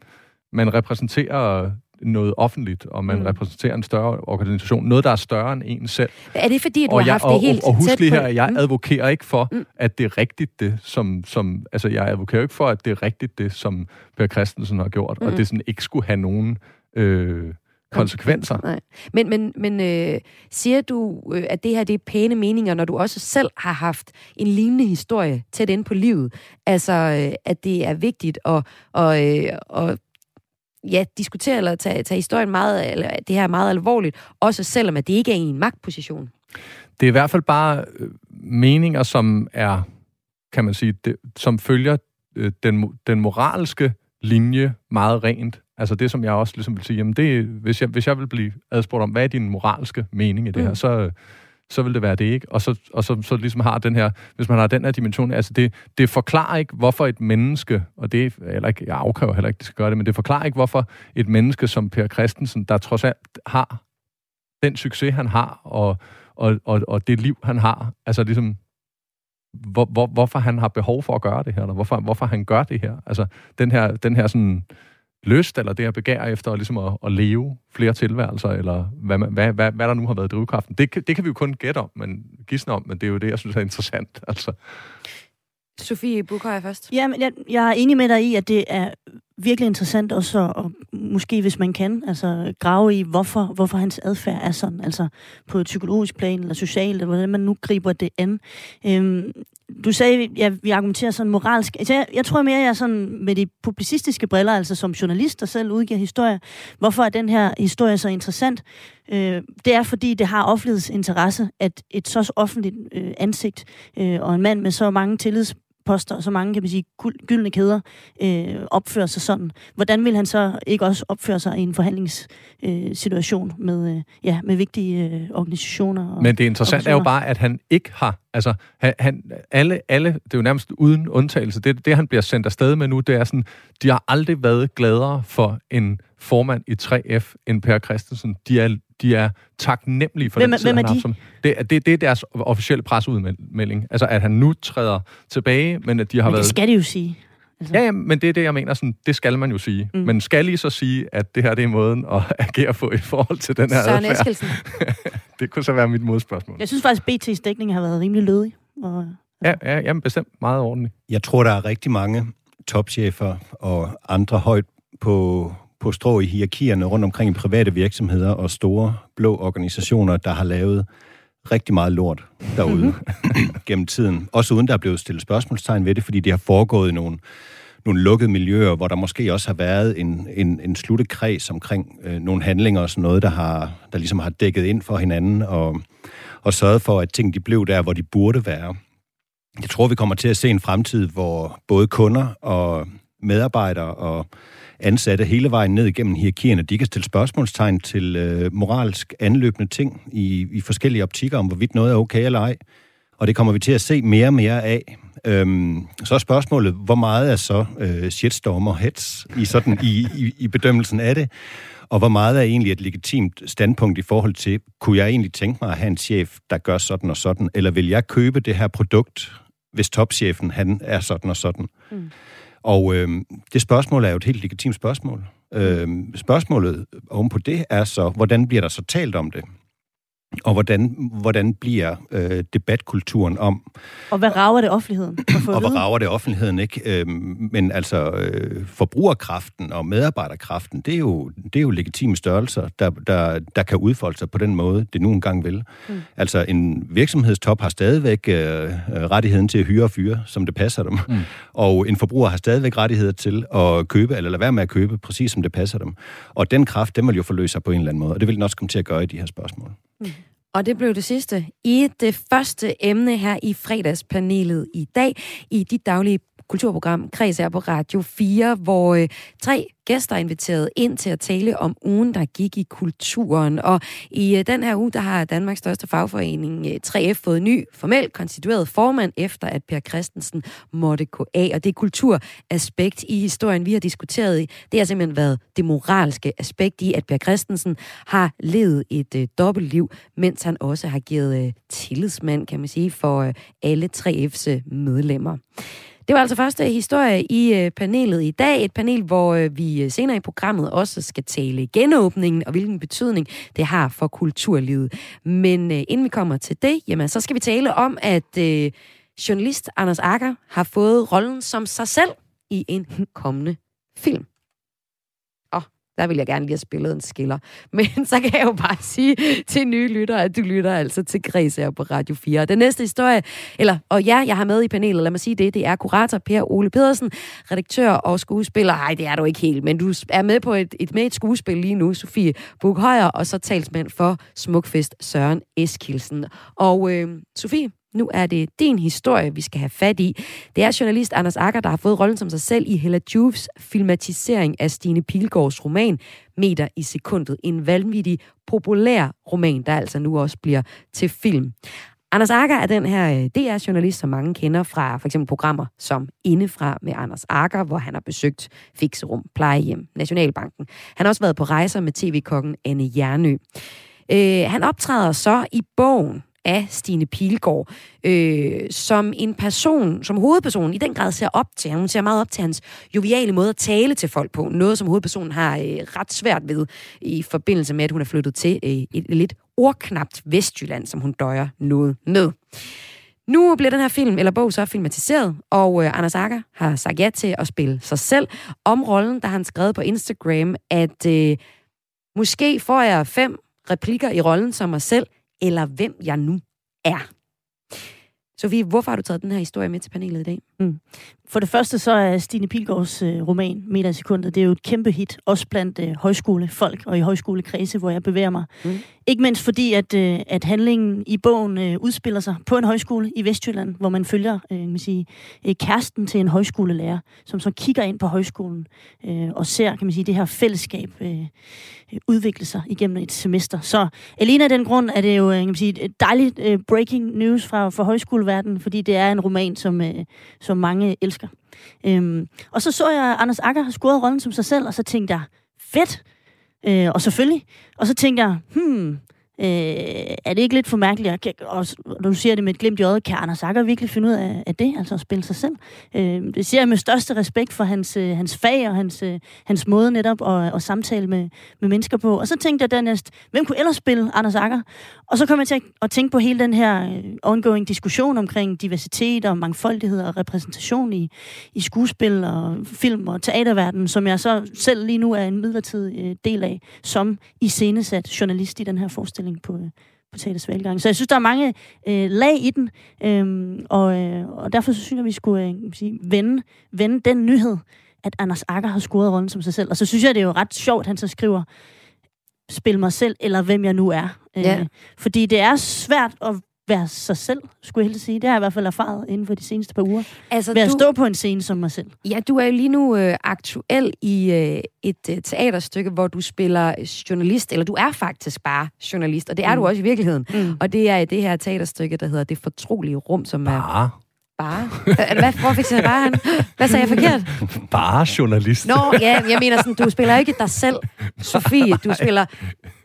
man repræsenterer noget offentligt, og man mm. repræsenterer en større organisation. Noget, der er større end en selv. Er det fordi, du og har jeg, haft og, det helt Og, og husk lige her, jeg mm. advokerer ikke for, mm. at det er rigtigt det, som, som... Altså, jeg advokerer ikke for, at det er rigtigt det, som Per Christensen har gjort, mm. og det sådan ikke skulle have nogen... Øh, konsekvenser. Nej. Men, men, men øh, siger du, øh, at det her det er pæne meninger, når du også selv har haft en lignende historie tæt ind på livet? Altså, øh, at det er vigtigt at, og, øh, og ja, diskutere eller tage, tage historien meget, eller det her meget alvorligt, også selvom at det ikke er i en magtposition? Det er i hvert fald bare øh, meninger, som er, kan man sige, det, som følger øh, den, den moralske linje meget rent. Altså det, som jeg også ligesom vil sige, jamen det, hvis, jeg, hvis jeg vil blive adspurgt om, hvad er din moralske mening i det mm. her, så, så vil det være det ikke. Og så, og så, så ligesom har den her, hvis man har den her dimension, altså det, det forklarer ikke, hvorfor et menneske, og det er heller ikke, jeg afkræver heller ikke, det skal gøre det, men det forklarer ikke, hvorfor et menneske som Per Christensen, der trods alt har den succes, han har, og, og, og, og det liv, han har, altså ligesom, hvor, hvor, hvorfor han har behov for at gøre det her, eller hvorfor, hvorfor han gør det her. Altså, den her, den her sådan, lyst, eller det her begær efter ligesom at, at leve flere tilværelser, eller hvad, hvad, hvad, hvad der nu har været drivkraften. Det, det kan vi jo kun gætte om, men gisne om, men det er jo det, jeg synes er interessant. Altså. Sofie Bukhøj først. Jamen, jeg, jeg er enig med dig i, at det er virkelig interessant også, og måske hvis man kan, altså grave i, hvorfor, hvorfor hans adfærd er sådan, altså på et psykologisk plan, eller socialt, eller hvordan man nu griber det an. Øhm, du sagde, at ja, vi argumenterer sådan moralsk. Altså, jeg, jeg tror mere, jeg er sådan med de publicistiske briller, altså som journalist, der selv udgiver historier. Hvorfor er den her historie så interessant? Øh, det er, fordi det har offentlighedsinteresse, at et så offentligt øh, ansigt øh, og en mand med så mange tillids poster, så mange, kan man sige, gyldne kæder øh, opfører sig sådan. Hvordan vil han så ikke også opføre sig i en forhandlingssituation øh, med, øh, ja, med vigtige øh, organisationer? Og, Men det interessante er jo bare, at han ikke har, altså han, han, alle, alle, det er jo nærmest uden undtagelse, det, det han bliver sendt afsted med nu, det er sådan, de har aldrig været gladere for en formand i 3F end Per Christensen. De er, de er taknemmelige for hvem, den tid, hvem er han de? Som, det, det, det er deres officielle presseudmelding. Altså, at han nu træder tilbage, men at de har men været... det skal de jo sige. Altså. Ja, ja, men det er det, jeg mener. Sådan, det skal man jo sige. Mm. Men skal I så sige, at det her det er måden at agere på i forhold til den her Søren adfærd? det kunne så være mit modspørgsmål. Jeg synes faktisk, BT's dækning har været rimelig lødig. Og, ja, ja jamen bestemt meget ordentligt. Jeg tror, der er rigtig mange topchefer og andre højt på på strå i hierarkierne rundt omkring i private virksomheder og store blå organisationer, der har lavet rigtig meget lort derude mm-hmm. gennem tiden. Også uden der er blevet stillet spørgsmålstegn ved det, fordi det har foregået i nogle, nogle lukkede miljøer, hvor der måske også har været en, en, en sluttekreds omkring øh, nogle handlinger og sådan noget, der, har, der ligesom har dækket ind for hinanden og, og sørget for, at ting de blev der, hvor de burde være. Jeg tror, vi kommer til at se en fremtid, hvor både kunder og medarbejdere og ansatte hele vejen ned igennem hierarkierne, de kan stille spørgsmålstegn til øh, moralsk anløbende ting i, i forskellige optikker om, hvorvidt noget er okay eller ej. Og det kommer vi til at se mere og mere af. Øhm, så er spørgsmålet, hvor meget er så øh, shitstorm og hets i, sådan, i, i, i bedømmelsen af det? Og hvor meget er egentlig et legitimt standpunkt i forhold til, kunne jeg egentlig tænke mig at have en chef, der gør sådan og sådan, eller vil jeg købe det her produkt, hvis topchefen han er sådan og sådan. Mm. Og øh, det spørgsmål er jo et helt legitimt spørgsmål. Øh, spørgsmålet ovenpå det er så, hvordan bliver der så talt om det? Og hvordan, hvordan bliver øh, debatkulturen om... Og hvad rager det offentligheden? og hvad rager det offentligheden, ikke? Øh, men altså, øh, forbrugerkraften og medarbejderkraften, det er jo, det er jo legitime størrelser, der, der, der kan udfolde sig på den måde, det nu engang vil. Mm. Altså, en virksomhedstop har stadigvæk øh, rettigheden til at hyre og fyre, som det passer dem. Mm. Og en forbruger har stadigvæk rettigheder til at købe, eller lade være med at købe, præcis som det passer dem. Og den kraft, den vil jo forløse sig på en eller anden måde, og det vil den også komme til at gøre i de her spørgsmål. Mm. Og det blev det sidste i det første emne her i fredagspanelet i dag, i dit daglige kulturprogram Kreds er på Radio 4, hvor øh, tre gæster er inviteret ind til at tale om ugen, der gik i kulturen. Og i øh, den her uge, der har Danmarks største fagforening, øh, 3F, fået ny formelt konstitueret formand, efter at Per Christensen måtte gå af. Og det kulturaspekt i historien, vi har diskuteret i, det har simpelthen været det moralske aspekt i, at Per Christensen har levet et øh, dobbeltliv, mens han også har givet øh, tillidsmand, kan man sige, for øh, alle 3F's øh, medlemmer. Det var altså første historie i øh, panelet i dag. Et panel, hvor øh, vi øh, senere i programmet også skal tale genåbningen og hvilken betydning det har for kulturlivet. Men inden vi kommer til det, jamen, så skal vi tale om, at øh, journalist Anders Akker har fået rollen som sig selv i en kommende film. Der vil jeg gerne lige have spillet en skiller. Men så kan jeg jo bare sige til nye lyttere, at du lytter altså til Græs her på Radio 4. Den næste historie, eller, og ja, jeg har med i panelet, lad mig sige det, det er kurator Per Ole Pedersen, redaktør og skuespiller. Nej, det er du ikke helt, men du er med på et, et, med et skuespil lige nu, Sofie Bukhøjer, og så talsmand for Smukfest Søren Eskilsen. Og øh, Sofie, nu er det din historie, vi skal have fat i. Det er journalist Anders Akker, der har fået rollen som sig selv i Hella Juves filmatisering af Stine Pilgaards roman Meter i sekundet. En vanvittig populær roman, der altså nu også bliver til film. Anders Akker er den her øh, DR-journalist, som mange kender fra for eksempel programmer som Indefra med Anders Akker, hvor han har besøgt Fixerum, Plejehjem, Nationalbanken. Han har også været på rejser med tv-kokken Anne Jernø. Øh, han optræder så i bogen af Stine Pilgaard, øh, som en person, som hovedpersonen i den grad ser op til. Hun ser meget op til hans joviale måde at tale til folk på. Noget, som hovedpersonen har øh, ret svært ved i forbindelse med, at hun er flyttet til øh, et lidt ordknapt Vestjylland, som hun døjer noget med. Nu bliver den her film, eller bog, så filmatiseret, og øh, Anders Akker har sagt ja til at spille sig selv. Om rollen, der har han skrevet på Instagram, at øh, måske får jeg fem replikker i rollen som mig selv, eller hvem jeg nu er. Sofie, hvorfor har du taget den her historie med til panelet i dag? Mm. For det første så er Stine Pilgaards øh, roman, Meter i sekundet, det er jo et kæmpe hit, også blandt øh, højskolefolk og i højskolekredse, hvor jeg bevæger mig. Mm. Ikke mindst fordi, at, øh, at handlingen i bogen øh, udspiller sig på en højskole i Vestjylland, hvor man følger øh, man sige, øh, kæresten til en højskolelærer, som så kigger ind på højskolen øh, og ser kan man sige, det her fællesskab øh, udvikle sig igennem et semester. Så alene af den grund er det jo øh, kan man sige, et dejligt øh, breaking news fra, fra højskoleverdenen, fordi det er en roman, som, øh, som mange elsker. Øhm, og så så jeg, at Anders Akker har scoret rollen som sig selv, og så tænkte jeg, fedt! Øh, og selvfølgelig. Og så tænkte jeg, hmm, Øh, er det ikke lidt for mærkeligt? Og når du siger det med et glimt i øjet, kan Anders Akker virkelig finde ud af, af det, altså at spille sig selv? Øh, det siger jeg med største respekt for hans, øh, hans fag og hans, øh, hans måde netop at, at samtale med, med mennesker på. Og så tænkte jeg dernæst, hvem kunne ellers spille Anders Akker? Og så kom jeg til at, at tænke på hele den her øh, ongoing diskussion omkring diversitet og mangfoldighed og repræsentation i, i skuespil og film og teaterverdenen, som jeg så selv lige nu er en midlertidig del af, som iscenesat journalist i den her forestilling udvikling på, på teaters valggang. Så jeg synes, der er mange øh, lag i den, øh, og, øh, og derfor så synes jeg, vi skulle øh, sige, vende, vende den nyhed, at Anders Akker har scoret rollen som sig selv. Og så synes jeg, det er jo ret sjovt, at han så skriver, spil mig selv, eller hvem jeg nu er. Øh, ja. Fordi det er svært at være sig selv, skulle jeg helt sige. Det har jeg i hvert fald erfaret inden for de seneste par uger. Altså, Ved at du, stå på en scene som mig selv. Ja, du er jo lige nu øh, aktuel i øh, et øh, teaterstykke, hvor du spiller journalist, eller du er faktisk bare journalist, og det er mm. du også i virkeligheden. Mm. Og det er det her teaterstykke, der hedder Det Fortrolige Rum, som bare. er... Bare? Hvad, hvor fik jeg bare han? Hvad sagde jeg forkert? Bare journalist. Nå, ja, jeg mener sådan, du spiller ikke dig selv, Sofie. Du spiller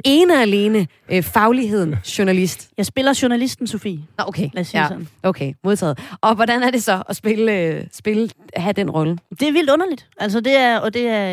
ene og alene øh, fagligheden journalist? Jeg spiller journalisten Sofie. Nå, okay. Lad os sige ja. sådan. Okay, modtaget. Og hvordan er det så at spille, øh, spille have den rolle? Det er vildt underligt. Altså, det er, og det er,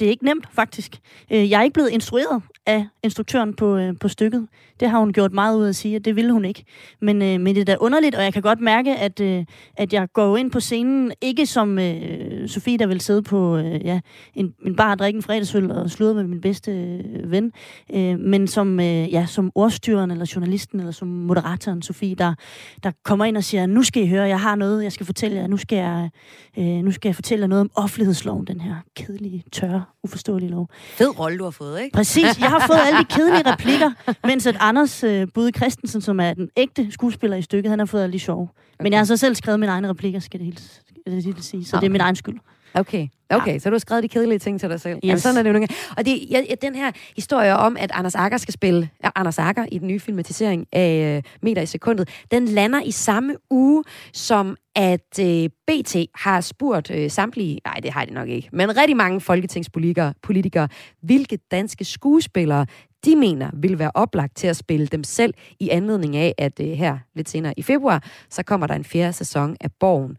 det er ikke nemt, faktisk. Øh, Jeg er ikke blevet instrueret af instruktøren på, øh, på stykket. Det har hun gjort meget ud af at sige, at det ville hun ikke. Men, øh, men det er da underligt, og jeg kan godt mærke, at, øh, at jeg går ind på scenen, ikke som øh, Sofie, der vil sidde på øh, ja, en, en bar og drikke en fredagsøl og sludre med min bedste øh, ven, øh, men som, øh, ja, som ordstyreren, eller journalisten, eller som moderatoren Sofie, der, der kommer ind og siger, nu skal I høre, jeg har noget, jeg skal fortælle jer. Nu skal jeg, øh, nu skal jeg fortælle jer noget om offentlighedsloven, den her kedelige, tørre, uforståelige lov. Fed rolle, du har fået, ikke? Præcis. Jeg har fået alle de kedelige replikker, mens at Anders øh, Bude Christensen, som er den ægte skuespiller i stykket, han har fået alle de sjove. Men jeg har så selv skrevet mine egne replikker, skal det helt, skal det helt sige. Så okay. det er min egen skyld. Okay, okay. Ja. så du har skrevet de kedelige ting til dig selv. Yes. Jamen, sådan er det jo nogle gange. Og det, ja, den her historie om, at Anders Akker skal spille ja, Anders Akker i den nye filmatisering af øh, Meter i sekundet, den lander i samme uge, som at øh, BT har spurgt øh, samtlige, nej det har de nok ikke, men rigtig mange folketingspolitikere, politikere, hvilke danske skuespillere de mener vil være oplagt til at spille dem selv i anledning af, at øh, her lidt senere i februar, så kommer der en fjerde sæson af Borgen.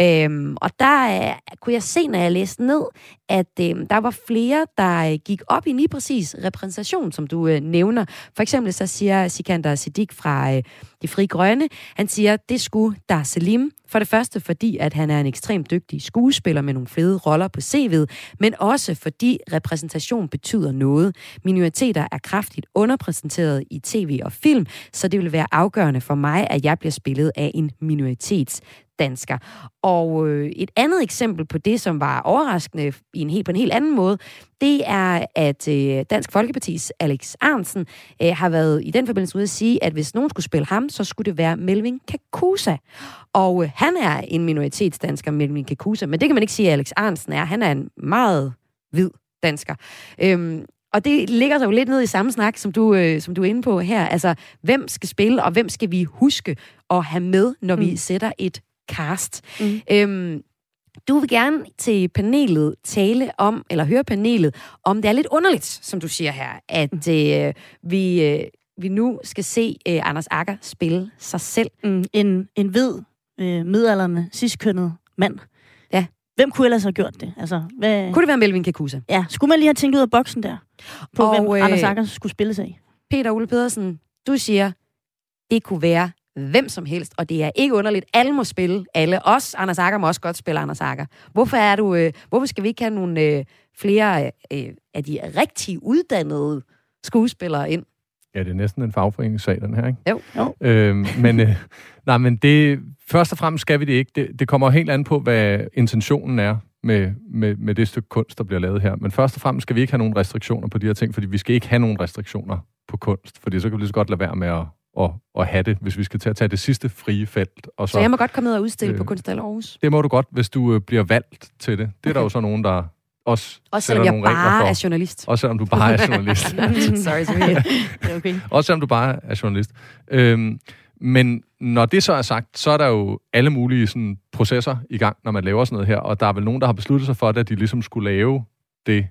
Øhm, og der øh, kunne jeg se, når jeg læste ned, at øh, der var flere, der øh, gik op i lige præcis repræsentation, som du øh, nævner. For eksempel så siger Sikander Siddiq fra øh, De Frie Grønne, han siger, det skulle Dar Salim. For det første fordi, at han er en ekstremt dygtig skuespiller med nogle fede roller på CV'et, men også fordi repræsentation betyder noget. Minoriteter er kraftigt underrepræsenteret i tv og film, så det vil være afgørende for mig, at jeg bliver spillet af en minoritets dansker. Og øh, et andet eksempel på det, som var overraskende i en helt, på en helt anden måde, det er, at øh, Dansk Folkepartis Alex Arnsen øh, har været i den forbindelse ude at sige, at hvis nogen skulle spille ham, så skulle det være Melvin Kakusa. Og øh, han er en minoritetsdansker, Melvin Kakusa, men det kan man ikke sige, at Alex Arnsen er. Han er en meget hvid dansker. Øhm, og det ligger så jo lidt ned i samme snak, som du, øh, som du er inde på her. Altså, hvem skal spille, og hvem skal vi huske at have med, når mm. vi sætter et cast? Mm. Øhm, du vil gerne til panelet tale om, eller høre panelet, om det er lidt underligt, som du siger her, at øh, vi, øh, vi nu skal se øh, Anders Akker spille sig selv. Mm, en, en hvid, øh, midalderne, sidstkønnet mand. Ja. Hvem kunne ellers have gjort det? Altså, hvad... Kunne det være Melvin Kakusa? Ja, skulle man lige have tænkt ud af boksen der? På Og, hvem øh. Anders Akker skulle spille sig af? Peter Ole Pedersen, du siger, det kunne være hvem som helst, og det er ikke underligt. Alle må spille alle. Os, Anders Akker, må også godt spille Anders Akker. Hvorfor, er du, øh, hvorfor skal vi ikke have nogle øh, flere øh, af de rigtig uddannede skuespillere ind? Ja, det er næsten en fagforeningssag, den her, ikke? Jo. Jo. Øhm, men, øh, nej, men det, først og fremmest skal vi det ikke. Det, det kommer helt an på, hvad intentionen er med, med, med det stykke kunst, der bliver lavet her. Men først og fremmest skal vi ikke have nogen restriktioner på de her ting, fordi vi skal ikke have nogen restriktioner på kunst, fordi så kan vi lige så godt lade være med at, at, at have det, hvis vi skal til at tage det sidste frie felt. Og så, Så jeg må godt komme ned og udstille Øh, på Kunsthal Aarhus. Det må du godt, hvis du øh, bliver valgt til det. Det er der Okay. jo så nogen, der også, Også selvom jeg nogle bare for. er journalist. Også selvom du bare er journalist. Sorry, er okay. Også selvom du bare er journalist. Øhm, men når det så er sagt, så er der jo alle mulige sådan, processer i gang, når man laver sådan noget her. Og der er vel nogen, der har besluttet sig for det, at de ligesom skulle lave det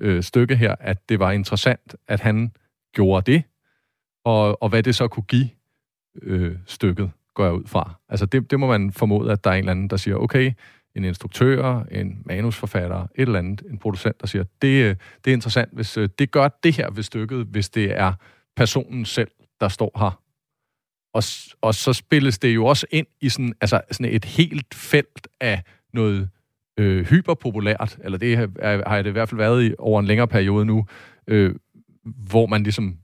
øh, stykke her, at det var interessant, at han gjorde det, og, og hvad det så kunne give øh, stykket, går jeg ud fra. Altså det, det må man formode, at der er en eller anden, der siger, okay, en instruktør, en manusforfatter, et eller andet, en producent, der siger, det, øh, det er interessant, hvis øh, det gør det her ved stykket, hvis det er personen selv, der står her. Og, og så spilles det jo også ind i sådan, altså sådan et helt felt af noget øh, hyperpopulært, eller det er, har det i hvert fald været i over en længere periode nu, øh, hvor man ligesom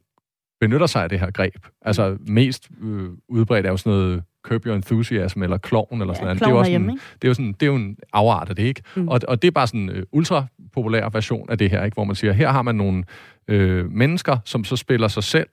benytter sig af det her greb. Altså mest øh, udbredt er jo sådan noget Curb Your Enthusiasm, eller Klovn, eller sådan noget. Det er jo også en, det er jo sådan, det er jo en afart af det, ikke? Mm. Mm. Og, og det er bare sådan en øh, ultra populær version af det her, ikke? Hvor man siger, her har man nogle øh, mennesker, som så spiller sig selv,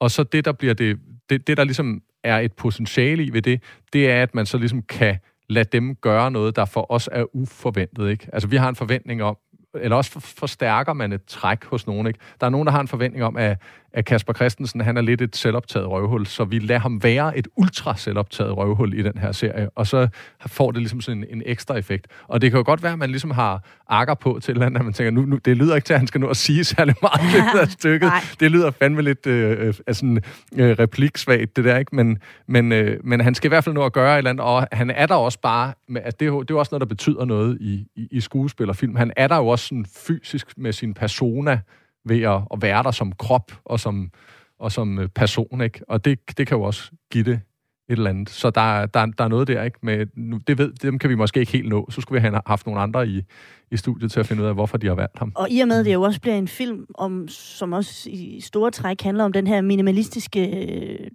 og så det, der bliver det, det, det, der ligesom er et potentiale i ved det, det er, at man så ligesom kan lade dem gøre noget, der for os er uforventet, ikke? Altså, vi har en forventning om, eller også for- forstærker man et træk hos nogen, ikke? Der er nogen, der har en forventning om, at, at Kasper Christensen, han er lidt et selvoptaget røvhul, så vi lader ham være et ultra selvoptaget røvhul i den her serie, og så får det ligesom sådan en, en ekstra effekt. Og det kan jo godt være, at man ligesom har akker på til et eller andet, at man tænker, nu, nu det lyder ikke til, at han skal nå at sige særlig meget ja, af stykket. Nej. Det lyder fandme lidt øh, sådan, øh, repliksvagt, det der, ikke? Men, men, øh, men han skal i hvert fald nå at gøre et eller andet, og han er der også bare, med, at det, det er jo også noget, der betyder noget i, i, i skuespil og film. Han er der jo også sådan fysisk med sin persona, ved at, at være der som krop og som, og som øh, person, ikke? Og det, det kan jo også give det et eller andet. Så der, der, der er noget der, ikke? Med, nu, det ved, dem kan vi måske ikke helt nå. Så skulle vi have haft nogle andre i, i studiet til at finde ud af, hvorfor de har valgt ham. Og i og med, det jo også bliver en film, om, som også i store træk handler om den her minimalistiske, øh,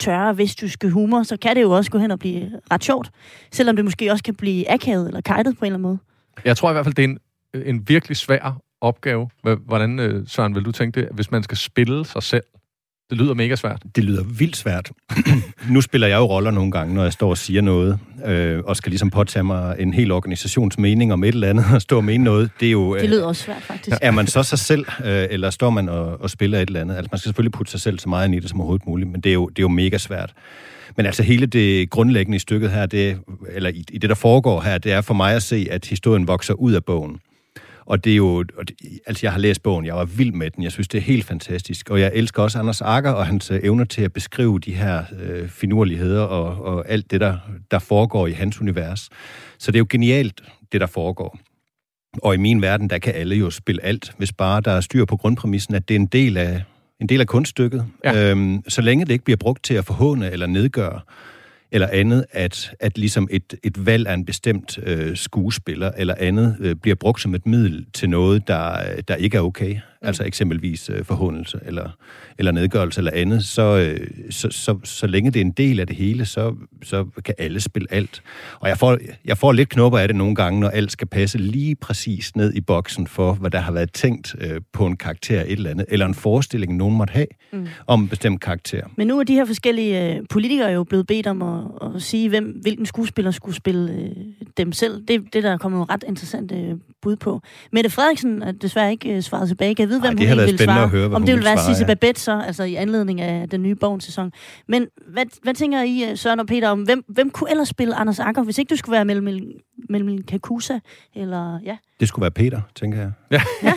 tørre, vestjyske humor, så kan det jo også gå hen og blive ret sjovt. Selvom det måske også kan blive akavet eller kajtet på en eller anden måde. Jeg tror i hvert fald, det er en, en virkelig svær opgave. Hvordan, øh, Søren, vil du tænke det, hvis man skal spille sig selv? Det lyder mega svært. Det lyder vildt svært. nu spiller jeg jo roller nogle gange, når jeg står og siger noget, øh, og skal ligesom påtage mig en hel organisations mening om et eller andet, og stå og mene noget. Det, er jo, øh, det lyder også svært, faktisk. Er man så sig selv, øh, eller står man og, og spiller et eller andet? Altså, man skal selvfølgelig putte sig selv så meget ind i det som overhovedet muligt, men det er jo, det er jo mega svært. Men altså hele det grundlæggende i stykket her, det, eller i, i det, der foregår her, det er for mig at se, at historien vokser ud af bogen. Og det er jo, og det, altså jeg har læst bogen, jeg var vild med den, jeg synes, det er helt fantastisk. Og jeg elsker også Anders Akker og hans øh, evner til at beskrive de her øh, finurligheder og, og alt det, der, der foregår i hans univers. Så det er jo genialt, det der foregår. Og i min verden, der kan alle jo spille alt, hvis bare der er styr på grundpræmissen, at det er en del af, en del af kunststykket. Ja. Øhm, så længe det ikke bliver brugt til at forhåne eller nedgøre, eller andet, at, at ligesom et, et valg af en bestemt øh, skuespiller eller andet øh, bliver brugt som et middel til noget, der, der ikke er okay? Altså eksempelvis øh, forhåndelse eller, eller nedgørelse eller andet, så, øh, så, så, så længe det er en del af det hele, så, så kan alle spille alt. Og jeg får, jeg får lidt knopper af det nogle gange, når alt skal passe lige præcis ned i boksen for, hvad der har været tænkt øh, på en karakter et eller andet, eller en forestilling, nogen måtte have mm. om en bestemt karakter. Men nu er de her forskellige øh, politikere jo blevet bedt om at, at sige, hvem, hvilken skuespiller skulle spille øh, dem selv. Det, det der kommer jo ret interessant øh, bud på. Mette Frederiksen er desværre ikke øh, svaret tilbage. Vide, hvem Ej, hun vil svare. At høre, Om det vil være Sisse ja. Babette så, altså i anledning af den nye bogens sæson. Men hvad, hvad tænker I, øh, Søren og Peter, om hvem, hvem kunne ellers spille Anders Akker, hvis ikke du skulle være mellem, mellem Kakusa eller... Ja. Det skulle være Peter, tænker jeg. Ja.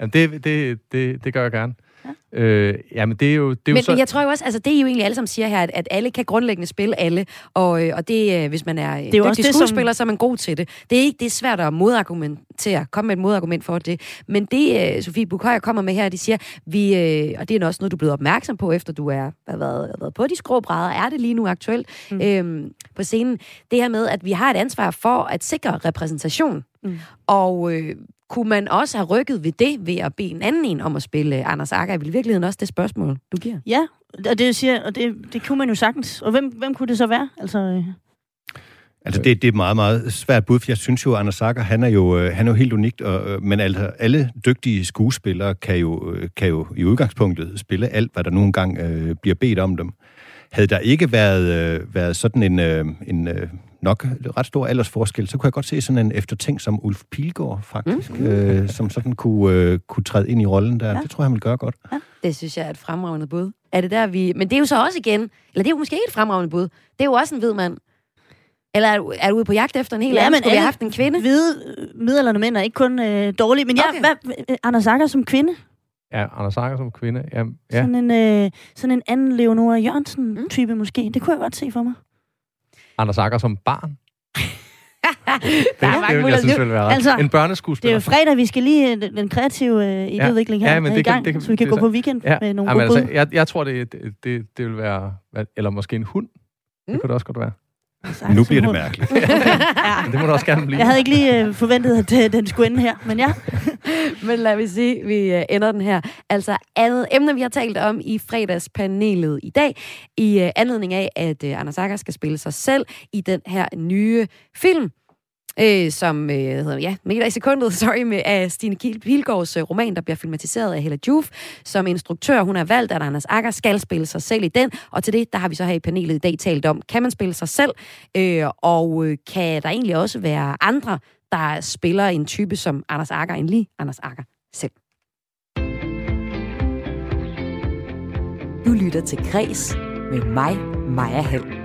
ja. det, det, det, det gør jeg gerne. Ja. Øh, jamen, det er jo, det er men, jo så... men jeg tror jo også, altså det er jo egentlig alle, som siger her, at, at alle kan grundlæggende spille alle, og, øh, og det, øh, hvis man er, det er også det, skuespiller, som... så er man god til det. Det er ikke det er svært at modargumentere, komme med et modargument for det. Men det, øh, Sofie Bukhøjer kommer med her, de siger, vi, og det er også noget, du er blevet opmærksom på, efter du er, har været, har været på de skråbrædder, er det lige nu aktuelt mm. øhm, på scenen. Det her med, at vi har et ansvar for at sikre repræsentation. Mm. Og øh, kunne man også have rykket ved det, ved at bede en anden en om at spille Anders Akker? Er i virkeligheden også det spørgsmål, du giver? Ja, og det, siger, og det, det kunne man jo sagtens. Og hvem, hvem kunne det så være? Altså, øh... Altså, det, det er et meget, meget svært bud, for jeg synes jo, at Anders Sager, han er jo, øh, han er jo helt unikt, og, øh, men altså, alle dygtige skuespillere kan jo, kan jo i udgangspunktet spille alt, hvad der nogle gange øh, bliver bedt om dem. Havde der ikke været, øh, været sådan en, øh, en øh, nok ret stor aldersforskel, så kunne jeg godt se sådan en eftertænk som Ulf Pilgaard, faktisk, mm. øh, som sådan kunne, øh, kunne træde ind i rollen der. Ja. Det tror jeg, han vil gøre godt. Ja. Det synes jeg er et fremragende bud. Er det der, vi... Men det er jo så også igen, eller det er jo måske ikke et fremragende bud, det er jo også en hvid mand. Eller er du, er du ude på jagt efter en hel ja, anden? Skulle vi have haft en kvinde? Hvide middelalderne mænd er ikke kun øh, dårlige. Men ja, okay. hvad, Anders Akker som kvinde? Ja, Anders Akker som kvinde. Ja, ja. Sådan, en, øh, sådan en anden Leonora Jørgensen-type mm. måske. Det kunne jeg godt se for mig. Anders Akker som barn. det, det, det, jeg synes vil være ret. Altså, en børneskuespiller. Det er jo fredag, vi skal lige øh, den kreative øh, idéudvikling her ja, men det i gang, kan, det kan, så vi kan gå på weekend ja. med nogle ja, gode altså, jeg, jeg tror, det, det, det, det vil være... Eller måske en hund. Mm. Det kunne det også godt være. Nu bliver det mærkeligt. ja. Det må du også gerne blive. Jeg havde ikke lige uh, forventet, at uh, den skulle ende her, men ja. men lad vi sige, vi uh, ender den her. Altså andet emne, vi har talt om i fredagspanelet i dag, i uh, anledning af, at uh, Anders Akker skal spille sig selv i den her nye film, øh, som øh, hedder, ja, Meter i sekundet, sorry, med af Stine Pilgaards øh, roman, der bliver filmatiseret af Hella Juf. Som instruktør, hun har valgt, at Anders Akker skal spille sig selv i den, og til det, der har vi så her i panelet i dag talt om, kan man spille sig selv, øh, og øh, kan der egentlig også være andre, der spiller en type som Anders Akker, end lige Anders Akker selv. Du lytter til Græs med mig, Maja Hall.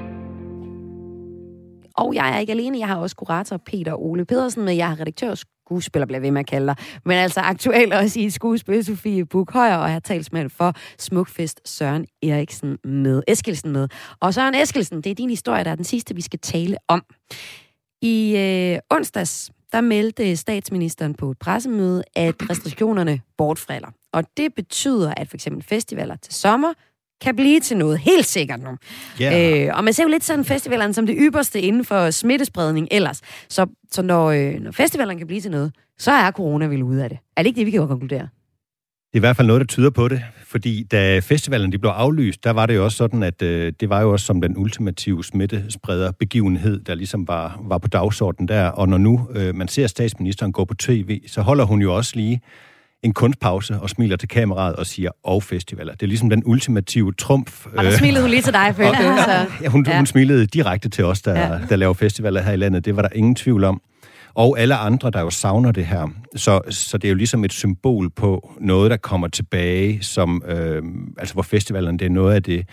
Og jeg er ikke alene, jeg har også kurator Peter Ole Pedersen med. Jeg har redaktør og skuespiller, bliver ved med at kalde dig. Men altså aktuelt også i skuespil, Sofie Bukhøjer, og jeg har talsmand for Smukfest Søren Eriksen med, Eskelsen med. Og Søren Eskelsen, det er din historie, der er den sidste, vi skal tale om. I øh, onsdags, der meldte statsministeren på et pressemøde, at restriktionerne bortfalder. Og det betyder, at for eksempel festivaler til sommer kan blive til noget helt sikkert nu. Yeah. Øh, og man ser jo lidt sådan festivalerne som det ypperste inden for smittespredning ellers. Så, så når, øh, når festivalerne kan blive til noget, så er corona vel ude af det. Er det ikke det, vi kan konkludere? Det er i hvert fald noget, der tyder på det, fordi da festivalerne de blev aflyst, der var det jo også sådan, at øh, det var jo også som den ultimative smittespreder begivenhed, der ligesom var, var på dagsordenen der. Og når nu øh, man ser statsministeren gå på tv, så holder hun jo også lige en kunstpause og smiler til kameraet og siger, og festivaler. Det er ligesom den ultimative trumf. Og der smilede hun lige til dig, følte jeg. Så. Ja, hun, Ja. hun smilede direkte til os, der, ja. der laver festivaler her i landet. Det var der ingen tvivl om. Og alle andre, der jo savner det her. Så, så det er jo ligesom et symbol på noget, der kommer tilbage, som, øh, altså hvor festivalerne, det er noget af det,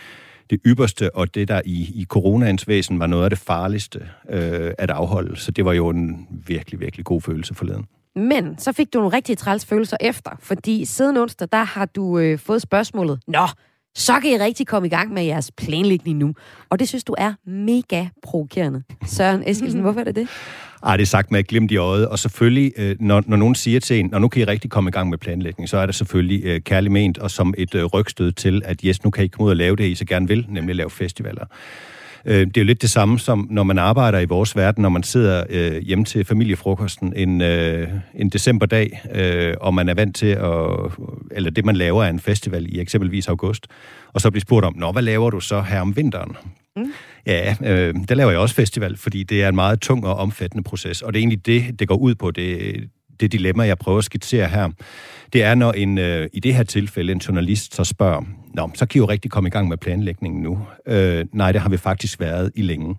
det ypperste, og det, der i, i coronaens væsen var noget af det farligste øh, at afholde. Så det var jo en virkelig, virkelig god følelse forleden. Men så fik du nogle rigtig træls følelser efter, fordi siden onsdag, der har du øh, fået spørgsmålet, Nå, så kan I rigtig komme i gang med jeres planlægning nu. Og det synes du er mega provokerende. Søren Eskilsen, hvorfor er det det? Ej, det er sagt med et glimt i øjet, og selvfølgelig, øh, når, når nogen siger til en, når nu kan I rigtig komme i gang med planlægning, så er det selvfølgelig øh, kærligt ment, og som et øh, rygstød til, at yes, nu kan I komme ud og lave det, I så gerne vil, nemlig lave festivaler. Øh, det er jo lidt det samme som, når man arbejder i vores verden, når man sidder øh, hjemme til familiefrokosten en, øh, en decemberdag, øh, og man er vant til at, eller det man laver er en festival i eksempelvis august, og så bliver spurgt om, nå, hvad laver du så her om vinteren? Mm. Ja, øh, der laver jeg også festival, fordi det er en meget tung og omfattende proces, og det er egentlig det, det går ud på, det, det dilemma, jeg prøver at skitsere her. Det er, når en, øh, i det her tilfælde en journalist så spørger, Nå, så kan I jo rigtig komme i gang med planlægningen nu. Øh, nej, det har vi faktisk været i længe.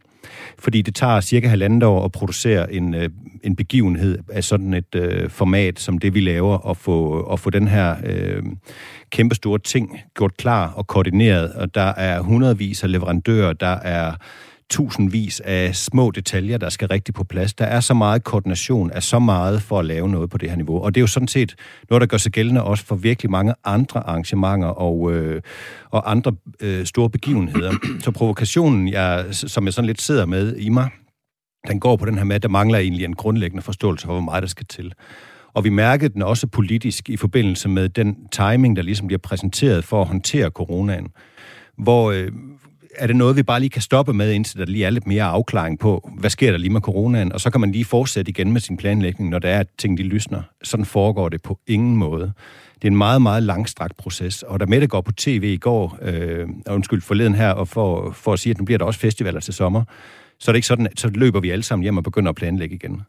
Fordi det tager cirka halvandet år at producere en, øh, en begivenhed af sådan et øh, format, som det vi laver, og få, og få den her øh, kæmpestore ting gjort klar og koordineret. Og der er hundredvis af leverandører, der er tusindvis af små detaljer, der skal rigtig på plads. Der er så meget koordination af så meget for at lave noget på det her niveau. Og det er jo sådan set noget, der gør sig gældende også for virkelig mange andre arrangementer og, øh, og andre øh, store begivenheder. Så provokationen, jeg, som jeg sådan lidt sidder med i mig, den går på den her med, at der mangler egentlig en grundlæggende forståelse for, hvor meget der skal til. Og vi mærkede den også politisk i forbindelse med den timing, der ligesom bliver præsenteret for at håndtere coronaen. Hvor øh, er det noget, vi bare lige kan stoppe med, indtil der lige er lidt mere afklaring på, hvad sker der lige med coronaen, og så kan man lige fortsætte igen med sin planlægning, når der er, at ting de lysner. Sådan foregår det på ingen måde. Det er en meget, meget langstrakt proces, og da Mette går på tv i går, øh, undskyld forleden her, og for, for at sige, at nu bliver der også festivaler til sommer, så er det ikke sådan, at så løber vi alle sammen hjem og begynder at planlægge igen.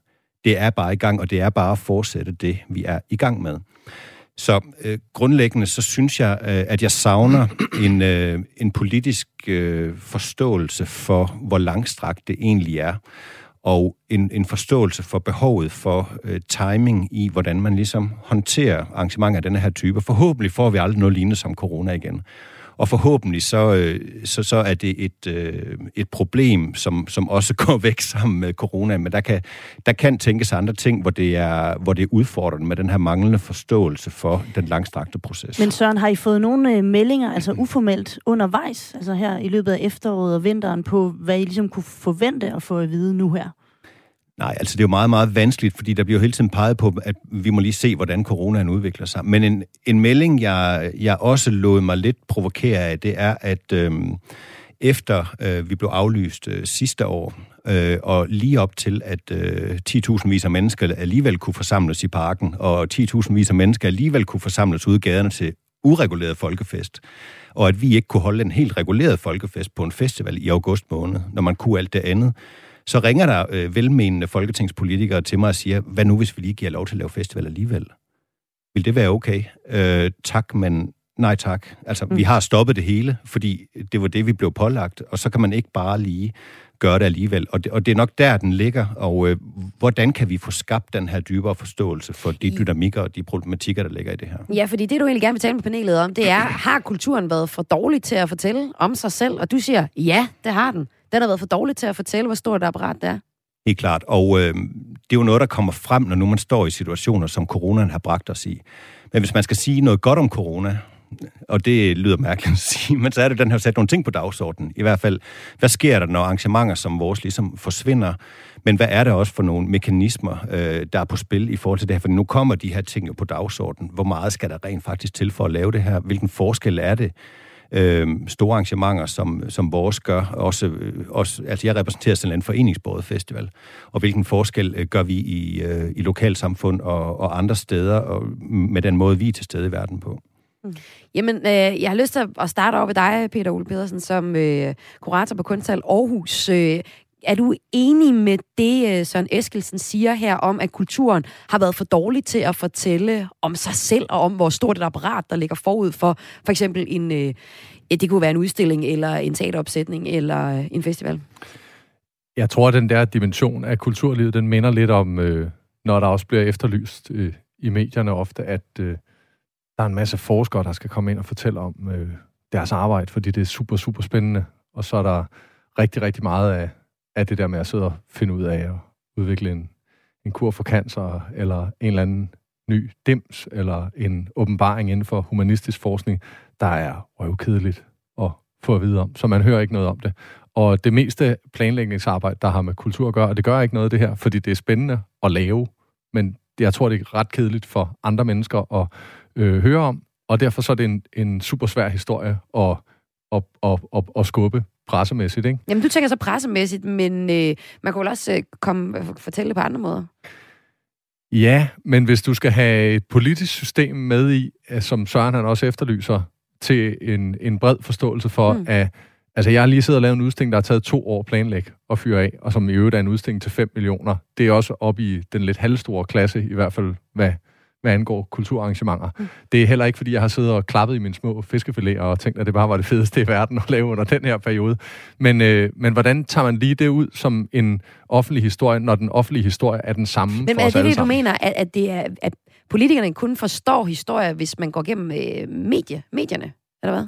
Det er bare i gang, og det er bare at fortsætte det, vi er i gang med. Så øh, grundlæggende, så synes jeg, øh, at jeg savner en, øh, en politisk øh, forståelse for, hvor langstrakt det egentlig er, og en, en forståelse for behovet for øh, timing i, hvordan man ligesom håndterer arrangementer af denne her type. Forhåbentlig får vi aldrig noget lignende som corona igen. Og forhåbentlig så, øh, så, så er det et, øh, et problem, som, som også går væk sammen med corona. Men der kan, der kan tænkes andre ting, hvor det, er, hvor det er udfordrende med den her manglende forståelse for den langstrakte proces. Men Søren, har I fået nogle øh, meldinger, altså uformelt undervejs, altså her i løbet af efteråret og vinteren, på hvad I ligesom kunne forvente at få at vide nu her? Nej, altså det er jo meget, meget vanskeligt, fordi der bliver jo hele tiden peget på, at vi må lige se, hvordan coronaen udvikler sig. Men en, en melding, jeg, jeg også lod mig lidt provokere af, det er, at øh, efter øh, vi blev aflyst øh, sidste år, øh, og lige op til, at øh, 10.000 vis af mennesker alligevel kunne forsamles i parken, og 10.000 vis af mennesker alligevel kunne forsamles ude i gaderne til ureguleret folkefest, og at vi ikke kunne holde en helt reguleret folkefest på en festival i august måned, når man kunne alt det andet, så ringer der øh, velmenende folketingspolitikere til mig og siger, hvad nu hvis vi lige giver lov til at lave festival alligevel? Vil det være okay? Øh, tak, men nej tak. Altså, mm. vi har stoppet det hele, fordi det var det, vi blev pålagt, og så kan man ikke bare lige gøre det alligevel. Og det, og det er nok der, den ligger, og øh, hvordan kan vi få skabt den her dybere forståelse for de dynamikker og de problematikker, der ligger i det her? Ja, fordi det, du egentlig gerne vil tale med panelet om, det er, har kulturen været for dårlig til at fortælle om sig selv? Og du siger, ja, det har den. Den har været for dårlig til at fortælle, hvor stort et apparat det er. Helt klart. Og øh, det er jo noget, der kommer frem, når nu man står i situationer, som coronaen har bragt os i. Men hvis man skal sige noget godt om corona, og det lyder mærkeligt at sige, men så er det, den har sat nogle ting på dagsordenen. I hvert fald, hvad sker der, når arrangementer som vores ligesom forsvinder? Men hvad er der også for nogle mekanismer, øh, der er på spil i forhold til det her? For nu kommer de her ting jo på dagsordenen. Hvor meget skal der rent faktisk til for at lave det her? Hvilken forskel er det? Øh, store arrangementer, som, som vores gør. Også, øh, også, altså jeg repræsenterer sådan en foreningsbåret festival, og hvilken forskel øh, gør vi i, øh, i lokalsamfund og, og andre steder, og med den måde, vi er til stede i verden på. Mm. Jamen, øh, jeg har lyst til at starte over ved dig, Peter Ole Pedersen, som øh, kurator på Kunsthal Aarhus. Øh, er du enig med det, øh, Søren Eskelsen siger her om, at kulturen har været for dårlig til at fortælle om sig selv og om, hvor stort et apparat, der ligger forud for for eksempel en, øh, ja, det kunne være en udstilling eller en teateropsætning eller øh, en festival? Jeg tror, at den der dimension af kulturlivet, den minder lidt om, øh, når der også bliver efterlyst øh, i medierne ofte, at øh, der er en masse forskere, der skal komme ind og fortælle om øh, deres arbejde, fordi det er super, super spændende. Og så er der rigtig, rigtig meget af, af det der med at sidde og finde ud af at udvikle en, en kur for cancer, eller en eller anden ny dims, eller en åbenbaring inden for humanistisk forskning, der er røvkedeligt at få at vide om, så man hører ikke noget om det. Og det meste planlægningsarbejde, der har med kultur at gøre, og det gør ikke noget det her, fordi det er spændende at lave, men jeg tror, det er ret kedeligt for andre mennesker at øh, høre om, og derfor så er det en, en super svær historie at, at, at, at, at skubbe pressemæssigt, ikke? Jamen, du tænker så pressemæssigt, men øh, man kan vel også øh, komme, fortælle det på andre måder? Ja, men hvis du skal have et politisk system med i, øh, som Søren han også efterlyser, til en, en bred forståelse for, mm. at Altså, jeg har lige siddet og lavet en udstilling, der har taget to år planlæg og fyre af, og som i øvrigt er en udstilling til 5 millioner. Det er også op i den lidt halvstore klasse, i hvert fald, hvad, hvad angår kulturarrangementer. Mm. Det er heller ikke, fordi jeg har siddet og klappet i mine små fiskefiléer og tænkt, at det bare var det fedeste i verden at lave under den her periode. Men, øh, men hvordan tager man lige det ud som en offentlig historie, når den offentlige historie er den samme men for er os det alle det, du sammen? mener, at, at, det er, at politikerne kun forstår historier, hvis man går gennem øh, medie, medierne, eller hvad?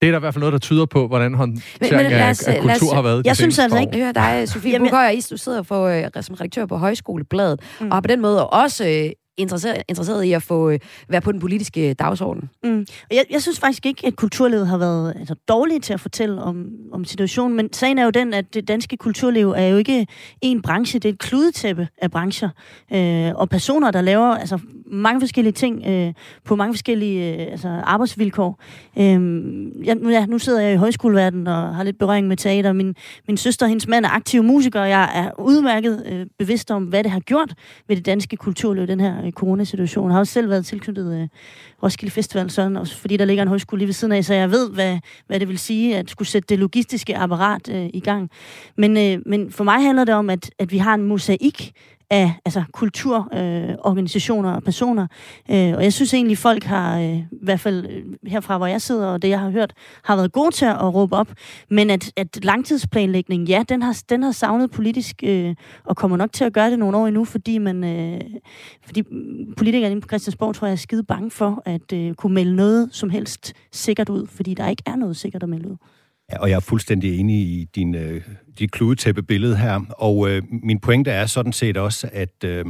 Det er der i hvert fald noget, der tyder på, hvordan håndtering men lad os- af, af lad os- kultur har været. jeg synes altså ikke- Jeg hører dig, Sofie Bukhøj, du sidder for, øh, som redaktør på Højskolebladet, mm. og har på den måde også øh, interesseret, interesseret i at få øh, være på den politiske øh, dagsorden. Mm. Og jeg, jeg synes faktisk ikke, at kulturlivet har været altså, dårlige til at fortælle om, om situationen, men sagen er jo den, at det danske kulturliv er jo ikke en branche, det er et kludetæppe af brancher, øh, og personer, der laver altså, mange forskellige ting øh, på mange forskellige øh, altså, arbejdsvilkår. Øh, jeg, nu, ja, nu sidder jeg i højskoleverdenen og har lidt berøring med teater. Min, min søster og hendes mand er aktive musikere, og jeg er udmærket øh, bevidst om, hvad det har gjort ved det danske kulturliv, den her øh, coronasituation. Jeg har også selv været tilknyttet øh, Roskilde Festival, sådan, også fordi der ligger en højskole lige ved siden af, så jeg ved, hvad, hvad det vil sige at skulle sætte det logistiske apparat øh, i gang. Men, øh, men for mig handler det om, at, at vi har en mosaik af altså, kulturorganisationer øh, organisationer og personer. Øh, og jeg synes egentlig, folk har, øh, i hvert fald øh, herfra, hvor jeg sidder, og det jeg har hørt, har været gode til at råbe op. Men at, at langtidsplanlægning, ja, den har, den har savnet politisk, øh, og kommer nok til at gøre det nogle år endnu, fordi man, øh, fordi politikerne inde på Christiansborg, tror jeg, er skide bange for at øh, kunne melde noget som helst sikkert ud, fordi der ikke er noget sikkert at melde ud. Ja, og jeg er fuldstændig enig i din, øh, dit kludetæppe billede her. Og øh, min pointe er sådan set også, at øh,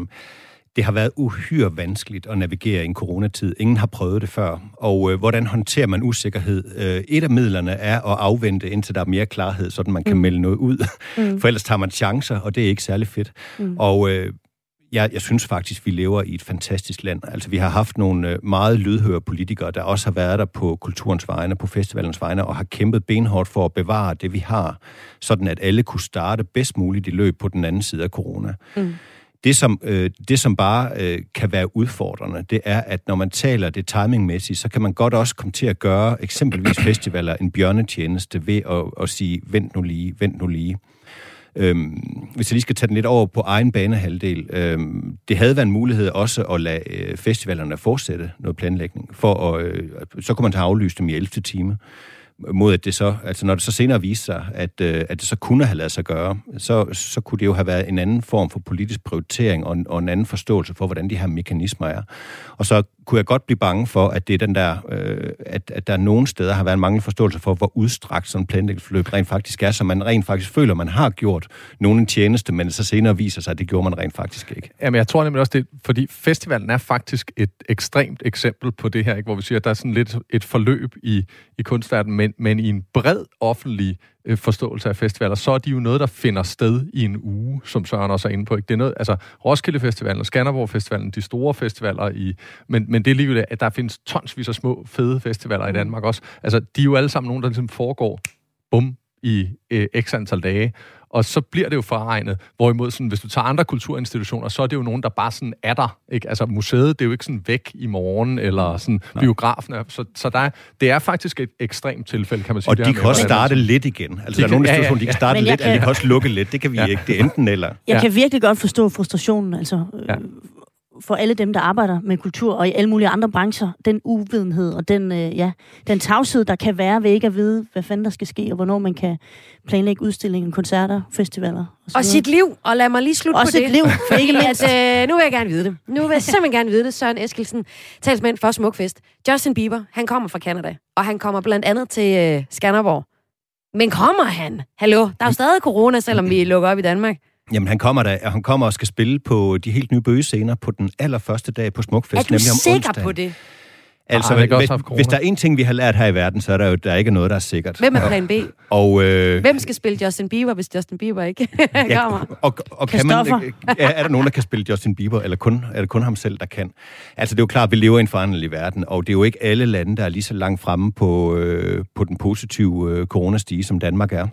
det har været uhyre vanskeligt at navigere i en coronatid. Ingen har prøvet det før. Og øh, hvordan håndterer man usikkerhed? Øh, et af midlerne er at afvente, indtil der er mere klarhed, så man kan mm. melde noget ud. Mm. For ellers tager man chancer, og det er ikke særlig fedt. Mm. Og øh, jeg, jeg synes faktisk, vi lever i et fantastisk land. Altså, vi har haft nogle øh, meget lydhøre politikere, der også har været der på kulturens vegne, på festivalens vegne, og har kæmpet benhårdt for at bevare det, vi har, sådan at alle kunne starte bedst muligt i løb på den anden side af corona. Mm. Det, som, øh, det, som bare øh, kan være udfordrende, det er, at når man taler det timingmæssigt, så kan man godt også komme til at gøre eksempelvis festivaler en bjørnetjeneste ved at, at sige, vent nu lige, vent nu lige. Øhm, hvis jeg lige skal tage den lidt over på egen banehalvdel. Øhm, det havde været en mulighed også at lade øh, festivalerne fortsætte noget planlægning, for at, øh, så kunne man have aflyst dem i 11. time. mod at det så, altså når det så senere viste sig, at, øh, at det så kunne have lavet sig gøre, så, så kunne det jo have været en anden form for politisk prioritering og, og en anden forståelse for, hvordan de her mekanismer er. Og så kunne jeg godt blive bange for, at det er den der, øh, at, at der nogle steder har været en manglende forståelse for, hvor udstrakt sådan planlægningsforløb rent faktisk er, så man rent faktisk føler, man har gjort nogen en tjeneste, men så senere viser sig, at det gjorde man rent faktisk ikke. Jamen, jeg tror nemlig også det, fordi festivalen er faktisk et ekstremt eksempel på det her, ikke? hvor vi siger, at der er sådan lidt et forløb i, i kunstverdenen, men, men i en bred offentlig øh, forståelse af festivaler, så er de jo noget, der finder sted i en uge, som Søren også er inde på. Ikke? Det er noget, altså Roskilde Festivalen og Skanderborg Festivalen, de store festivaler i, men, men det er lige at der findes tonsvis af små, fede festivaler i mm. Danmark også. Altså, de er jo alle sammen nogen, der ligesom foregår, bum, i øh, x antal dage og så bliver det jo forregnet. Hvorimod, sådan, hvis du tager andre kulturinstitutioner, så er det jo nogen, der bare sådan er der. Ikke? Altså museet, det er jo ikke sådan væk i morgen, eller sådan Nej. biografen. Er, så, så der, det er faktisk et ekstremt tilfælde, kan man sige. Og de kan også starte lidt igen. Altså, de der er nogle institutioner, ja, ja, ja. de kan starte lidt, kan... og de kan også lukke lidt. Det kan vi ja. ikke. Det er enten eller. Jeg ja. kan virkelig godt forstå frustrationen. Altså, ja for alle dem, der arbejder med kultur og i alle mulige andre brancher, den uvidenhed og den, øh, ja, den tavshed, der kan være ved ikke at vide, hvad fanden der skal ske, og hvornår man kan planlægge udstillinger, koncerter, festivaler. Og, og sit liv, og lad mig lige slutte og på sit det. liv, ikke mindst. At, øh, nu vil jeg gerne vide det. Nu vil jeg simpelthen gerne vide det. Søren Eskilsen, talsmand for Smukfest. Justin Bieber, han kommer fra Canada, og han kommer blandt andet til øh, Skanderborg. Men kommer han? Hallo, der er jo stadig corona, selvom vi lukker op i Danmark. Jamen, han kommer, der, han kommer og skal spille på de helt nye bøgescener på den allerførste dag på Smukfest, er du nemlig om sikker onsdagen. på det? Altså, ah, hvis, hvis der er en ting, vi har lært her i verden, så er der jo der er ikke noget, der er sikkert. Hvem er plan B? Og, øh, Hvem skal spille Justin Bieber, hvis Justin Bieber ikke ja, kommer? Og, og kan man, er, er der nogen, der kan spille Justin Bieber, eller kun, er det kun ham selv, der kan? Altså, det er jo klart, at vi lever i en foranderlig verden, og det er jo ikke alle lande, der er lige så langt fremme på, øh, på den positive øh, coronastige, som Danmark er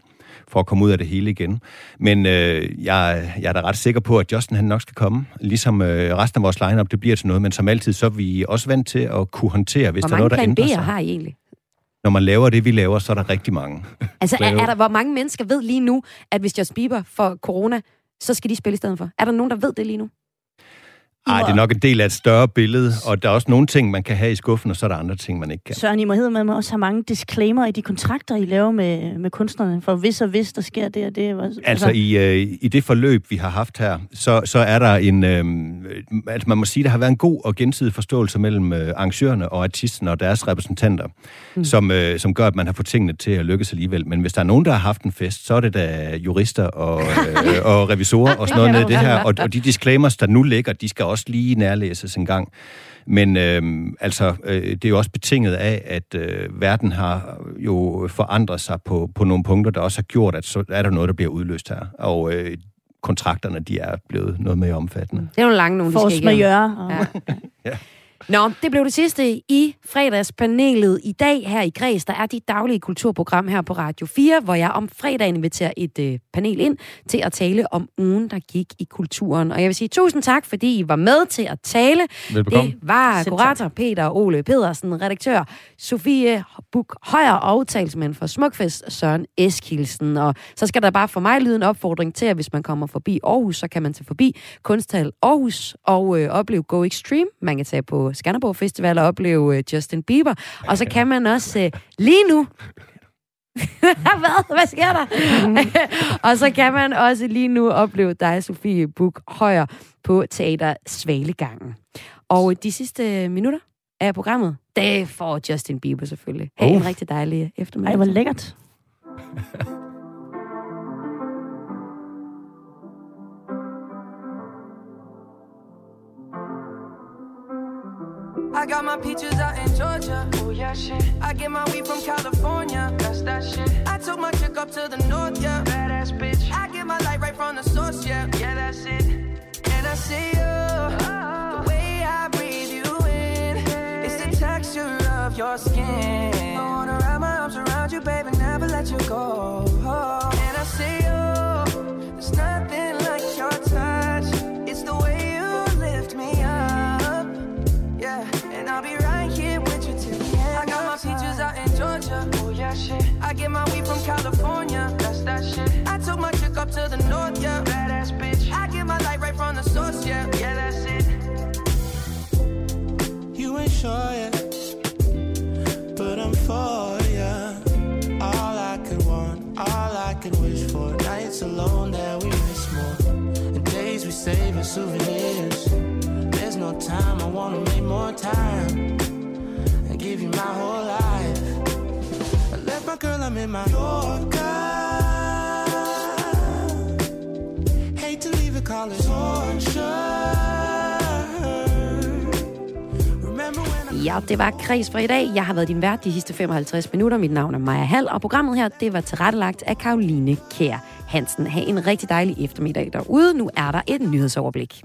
for at komme ud af det hele igen. Men øh, jeg, jeg er da ret sikker på, at Justin han nok skal komme, ligesom øh, resten af vores lineup det bliver til noget, men som altid, så er vi også vant til at kunne håndtere, hvis hvor der er noget, der ændrer sig. Hvor mange har I egentlig? Når man laver det, vi laver, så er der rigtig mange. Altså, er, er der, hvor mange mennesker ved lige nu, at hvis Justin Bieber får corona, så skal de spille i stedet for? Er der nogen, der ved det lige nu? Nej, det er nok en del af et større billede, og der er også nogle ting, man kan have i skuffen, og så er der andre ting, man ikke kan. Søren, I må hedde, man må også have mange disclaimer i de kontrakter, I laver med, med kunstnerne, for hvis og hvis der sker det og det. Altså, altså i, øh, i det forløb, vi har haft her, så, så er der en... Øh, altså man må sige, der har været en god og gensidig forståelse mellem øh, arrangørerne og artisterne og deres repræsentanter, mm. som, øh, som gør, at man har fået tingene til at lykkes alligevel. Men hvis der er nogen, der har haft en fest, så er det da jurister og, øh, og revisorer og sådan noget ned det her. Og, og de disclaimers, der nu ligger, de skal også lige nærlæses en gang. Men øh, altså, øh, det er jo også betinget af, at øh, verden har jo forandret sig på, på nogle punkter, der også har gjort, at så er der noget, der bliver udløst her. Og øh, kontrakterne, de er blevet noget mere omfattende. Det er jo lange nogle, de skal igennem. Ja. ja. Nå, det blev det sidste i fredagspanelet. I dag her i Græs, der er dit daglige kulturprogram her på Radio 4, hvor jeg om fredagen inviterer et øh, panel ind til at tale om ugen, der gik i kulturen. Og jeg vil sige tusind tak, fordi I var med til at tale. Velbekomme. Det var kurator Peter Ole Pedersen, redaktør Sofie Buk Højer og talsmand for Smukfest Søren Eskilsen. Og så skal der bare for mig lyde en opfordring til, at hvis man kommer forbi Aarhus, så kan man tage forbi Kunsthal Aarhus og øh, opleve Go Extreme. Man kan tage på Skanderborg Festival og opleve uh, Justin Bieber. Og så kan man også uh, lige nu... Hvad? Hvad sker der? og så kan man også lige nu opleve dig, Sofie Buk Højer, på Teater Svalegangen. Og de sidste minutter af programmet, det får Justin Bieber selvfølgelig. Ha' oh. en rigtig dejlig eftermiddag. Ej, hvor lækkert. I got my peaches out in Georgia. Oh yeah, shit. I get my weed from California. That's that shit. I took my chick up to the north, yeah. Badass bitch. I get my light right from the source, yeah. Yeah, that's it. And I see you. Oh. The way I breathe you in. It's the texture of your skin. I wanna wrap my arms around you, baby, never let you go. Oh. And I see you. that shit. I get my weed from California, that's that shit. I took my chick up to the north, yeah, badass bitch. I get my light right from the source, yeah, yeah, that's it. You ain't sure yet, but I'm for ya. All I could want, all I could wish for. Nights alone that we miss more, and days we save as souvenirs. There's no time, I wanna make more time and give you my whole life. My girl, I'm in my Yorker. Hate to leave it, call it torture. Remember when I Ja, det var Kreds for i dag. Jeg har været din vært de sidste 55 minutter. Mit navn er Maja Hall, og programmet her, det var tilrettelagt af Karoline Kær Hansen. Ha' en rigtig dejlig eftermiddag derude. Nu er der et nyhedsoverblik.